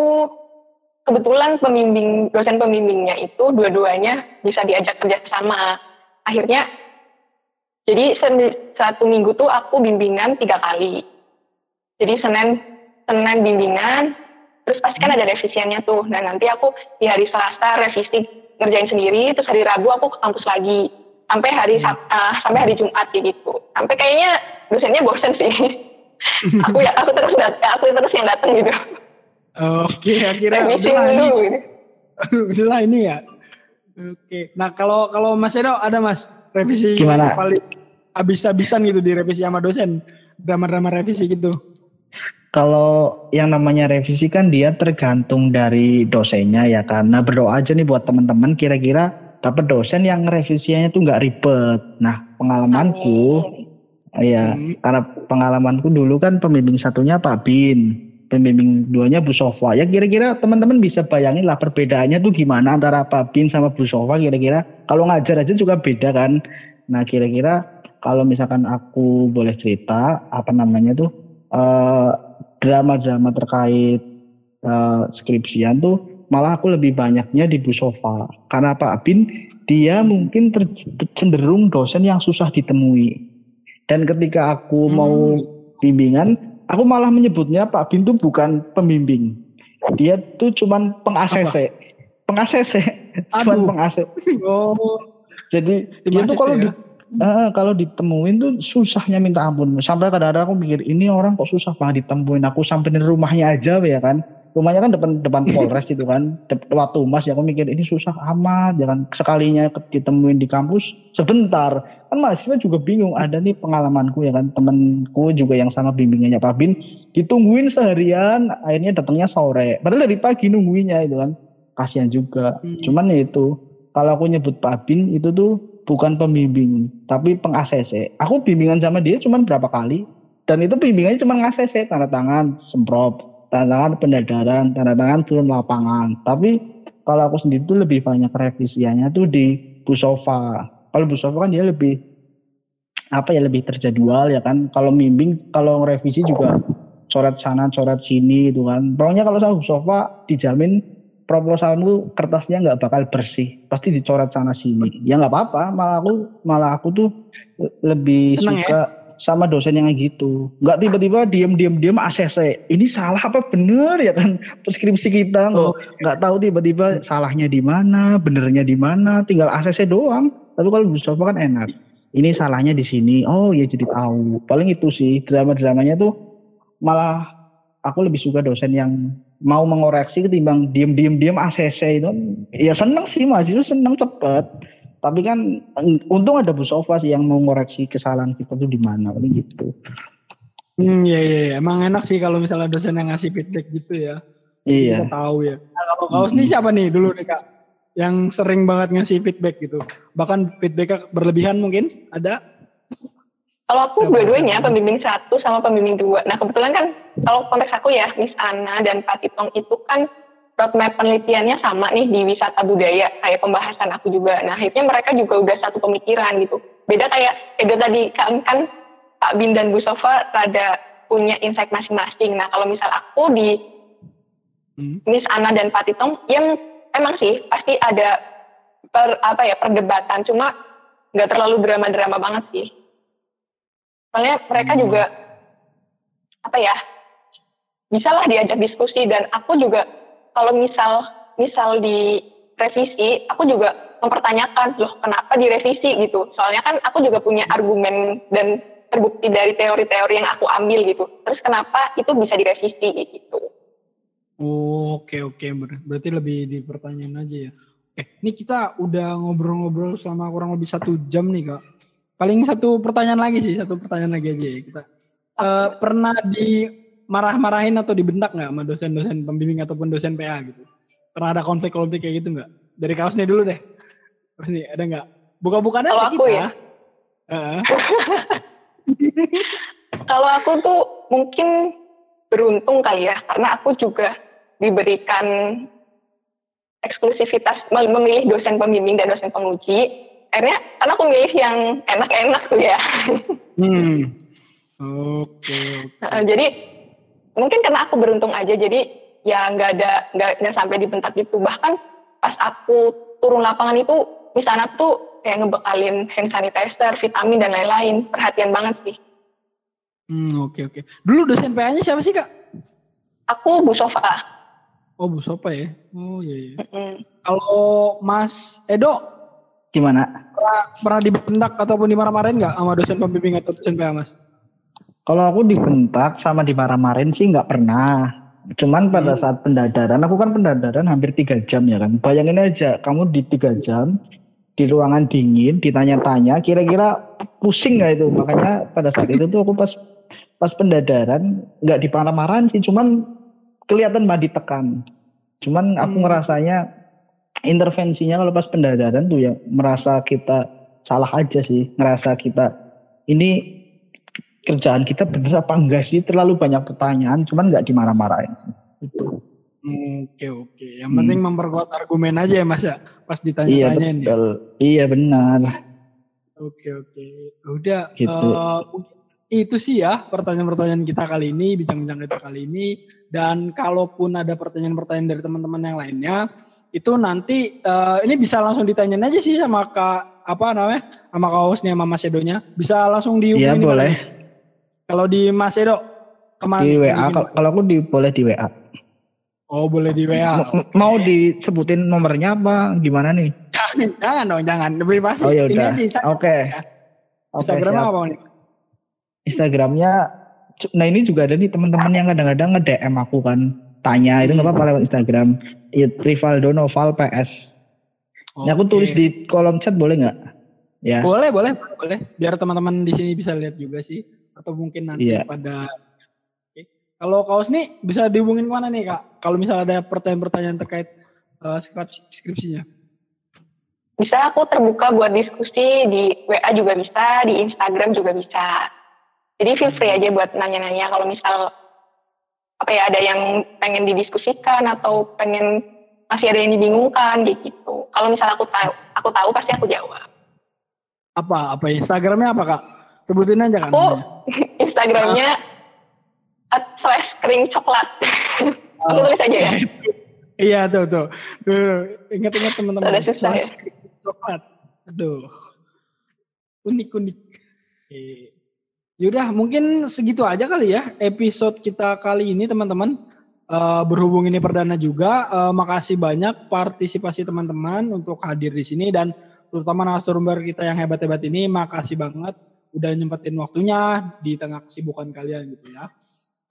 kebetulan pembimbing dosen pembimbingnya itu dua-duanya bisa diajak kerjasama. Akhirnya jadi satu minggu tuh aku bimbingan tiga kali. Jadi Senin Senin bimbingan, terus pasti kan ada revisiannya tuh. Nah nanti aku di hari Selasa revisi ngerjain sendiri, terus hari Rabu aku ke kampus lagi. Sampai hari uh, sampai hari Jumat gitu. Sampai kayaknya dosennya bosen sih. (laughs) aku ya aku terus datang, aku terus yang datang gitu. Oke, akhirnya udahlah ini. Gitu. (laughs) udahlah ini ya. Oke. Nah, kalau kalau Mas Edo ada Mas revisi Gimana? paling habis-habisan gitu di revisi sama dosen. Drama-drama revisi gitu kalau yang namanya revisi kan dia tergantung dari dosennya ya karena berdoa aja nih buat teman-teman kira-kira dapat dosen yang revisinya tuh nggak ribet. Nah pengalamanku, ya hmm. karena pengalamanku dulu kan pembimbing satunya Pak Bin, pembimbing duanya Bu Sofa. Ya kira-kira teman-teman bisa bayangin lah perbedaannya tuh gimana antara Pak Bin sama Bu Sofa kira-kira. Kalau ngajar aja juga beda kan. Nah kira-kira kalau misalkan aku boleh cerita apa namanya tuh uh, drama-drama terkait uh, skripsian tuh malah aku lebih banyaknya di Bu Sofa. Karena Pak Bin dia mungkin cenderung dosen yang susah ditemui. Dan ketika aku hmm. mau bimbingan, aku malah menyebutnya Pak Bin tuh bukan pembimbing. Dia tuh cuman peng-ACC. Peng-ACC. (laughs) cuman peng-ACC. Oh. Jadi dia tuh kalau ya? di Uh, kalau ditemuin tuh susahnya minta ampun. Sampai kadang-kadang aku mikir ini orang kok susah banget ditemuin. Aku sampai di rumahnya aja ya kan. Rumahnya kan depan depan Polres itu kan. Waktu Mas ya aku mikir ini susah amat. Jangan ya sekalinya ditemuin di kampus sebentar. Kan mahasiswa juga bingung. Ada nih pengalamanku ya kan. Temenku juga yang sama bimbingannya Pak Bin. Ditungguin seharian. Akhirnya datangnya sore. Padahal dari pagi nungguinnya itu kan. Kasihan juga. Hmm. Cuman ya itu. Kalau aku nyebut Pak Bin itu tuh bukan pembimbing, tapi peng-ACC. Aku bimbingan sama dia cuma berapa kali, dan itu bimbingannya cuma nge-ACC, tanda tangan, semprot, tanda tangan pendadaran, tanda tangan turun lapangan. Tapi kalau aku sendiri tuh lebih banyak revisiannya tuh di Busofa. Kalau Busofa kan dia lebih apa ya lebih terjadwal ya kan. Kalau bimbing, kalau revisi juga coret sana, coret sini gitu kan. Pokoknya kalau sama Busofa dijamin proposalmu kertasnya nggak bakal bersih pasti dicoret sana sini ya nggak apa-apa malah aku malah aku tuh lebih Seneng suka ya? Sama dosen yang gitu. Nggak tiba-tiba diem diem diem ACC ini salah apa bener ya kan? Preskripsi kita nggak oh. nggak tahu tiba-tiba salahnya di mana benernya di mana tinggal ACC doang. Tapi kalau bisa kan enak. Ini salahnya di sini. Oh ya jadi tahu. Paling itu sih drama-dramanya tuh malah aku lebih suka dosen yang mau mengoreksi ketimbang diem-diem diem ACC itu. Ya seneng sih itu seneng cepet tapi kan untung ada Bu Sofa sih yang mau mengoreksi kesalahan kita tuh di mana gitu. Hmm iya, iya iya. Emang enak sih kalau misalnya dosen yang ngasih feedback gitu ya. Iya. kita tahu ya. Nah, kalau kaos hmm. nih siapa nih dulu nih kak? Yang sering banget ngasih feedback gitu. Bahkan feedbacknya berlebihan mungkin. Ada? Kalau aku dua-duanya pembimbing satu sama pembimbing dua. Nah kebetulan kan kalau konteks aku ya Miss Ana dan Pak Titong itu kan roadmap penelitiannya sama nih di wisata budaya kayak pembahasan aku juga. Nah akhirnya mereka juga udah satu pemikiran gitu. Beda kayak Edo tadi kan, kan Pak Bin dan Bu Sofa rada punya insight masing-masing. Nah kalau misal aku di hmm. Miss Ana dan Pak Titong yang emang sih pasti ada per, apa ya perdebatan cuma nggak terlalu drama-drama banget sih soalnya mereka hmm. juga apa ya bisa lah diajak diskusi dan aku juga kalau misal misal di revisi aku juga mempertanyakan loh kenapa direvisi gitu. Soalnya kan aku juga punya argumen dan terbukti dari teori-teori yang aku ambil gitu. Terus kenapa itu bisa direvisi gitu. Oh, oke oke. Ber berarti lebih dipertanyakan aja ya. Eh, ini kita udah ngobrol-ngobrol selama kurang lebih satu jam nih kak. Paling satu pertanyaan lagi sih, satu pertanyaan lagi aja ya kita. Uh, pernah dimarah-marahin atau dibentak nggak sama dosen-dosen pembimbing ataupun dosen PA gitu? Pernah ada konflik-konflik kayak gitu nggak? Dari kaosnya dulu deh. Nih, ada nggak? Buka-bukaan aja kita. Ya? Uh. (laughs) Kalau aku tuh mungkin beruntung kali ya, karena aku juga diberikan eksklusivitas memilih dosen pembimbing dan dosen penguji. Akhirnya karena aku milih yang enak-enak tuh ya. Hmm. (laughs) Oke. Okay, okay. jadi mungkin karena aku beruntung aja, jadi ya nggak ada nggak sampai dibentak gitu. Bahkan pas aku turun lapangan itu di sana tuh kayak ngebekalin hand sanitizer, vitamin dan lain-lain. Perhatian banget sih. Hmm, oke okay, oke. Okay. Dulu dosen PA-nya siapa sih, Kak? Aku Bu Sofa. Oh, Bu Sofa ya. Oh, iya iya. Mm -hmm. Kalau Mas Edo gimana? Pernah, pernah dibentak ataupun dimarah-marahin nggak sama dosen pembimbing atau dosen PA, Mas? Kalau aku dibentak sama dimarah-marahin sih nggak pernah. Cuman pada hmm. saat pendadaran, aku kan pendadaran hampir tiga jam ya kan. Bayangin aja, kamu di tiga jam di ruangan dingin, ditanya-tanya, kira-kira pusing nggak itu? Makanya pada saat itu tuh aku pas pas pendadaran nggak diparah-marahin sih cuman kelihatan mah ditekan cuman aku hmm. ngerasanya intervensinya kalau pas pendadaran tuh ya merasa kita salah aja sih ngerasa kita ini kerjaan kita bener apa enggak sih terlalu banyak pertanyaan cuman nggak dimarah-marahin sih itu Oke oke, yang hmm. penting memperkuat argumen aja ya mas ya, pas ditanya-tanyain iya, betul. ya. Iya benar. Oke oke, udah. Gitu. Uh, itu sih ya pertanyaan-pertanyaan kita kali ini, bincang-bincang kita kali ini. Dan kalaupun ada pertanyaan-pertanyaan dari teman-teman yang lainnya, itu nanti uh, ini bisa langsung ditanyain aja sih sama kak apa namanya sama kak hostnya sama Mas Edonya. Bisa langsung di Iya boleh. Kalau di Mas Edo ke mana? Di WA. Kalau aku di boleh di WA. Oh boleh di WA. Mau disebutin nomornya apa? Gimana nih? jangan dong, jangan. Lebih pasti. Oh ya udah. Oke. Okay. Instagram okay, apa nih? Instagramnya nah ini juga ada nih teman-teman yang kadang-kadang nge-DM aku kan tanya itu nggak apa-apa lewat Instagram Rivaldo Noval PS okay. nah aku tulis di kolom chat boleh nggak ya boleh boleh boleh biar teman-teman di sini bisa lihat juga sih atau mungkin nanti yeah. pada kalau kaos nih bisa dihubungin mana nih kak kalau misalnya ada pertanyaan-pertanyaan terkait uh, skripsinya bisa aku terbuka buat diskusi di WA juga bisa di Instagram juga bisa jadi feel free aja buat nanya-nanya kalau misal apa ya ada yang pengen didiskusikan atau pengen masih ada yang dibingungkan gitu. Kalau misal aku tahu, aku tahu pasti aku jawab. Apa apa Instagramnya apa kak? Sebutin aja kan. Aku (laughs) Instagramnya at slash kering coklat. (laughs) aku tulis aja ya. iya tuh tuh. Tuh ingat-ingat teman-teman. Slash ya? coklat. Aduh. Unik unik. Eh. Yaudah mungkin segitu aja kali ya episode kita kali ini teman-teman. Uh, berhubung ini perdana juga, uh, makasih banyak partisipasi teman-teman untuk hadir di sini dan terutama narasumber kita yang hebat-hebat ini, makasih banget udah nyempetin waktunya di tengah kesibukan kalian gitu ya.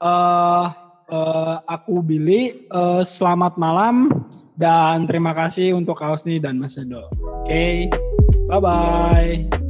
Uh, uh, aku Billy, uh, selamat malam dan terima kasih untuk Kaosni dan Mas Edo. Oke, okay, bye bye.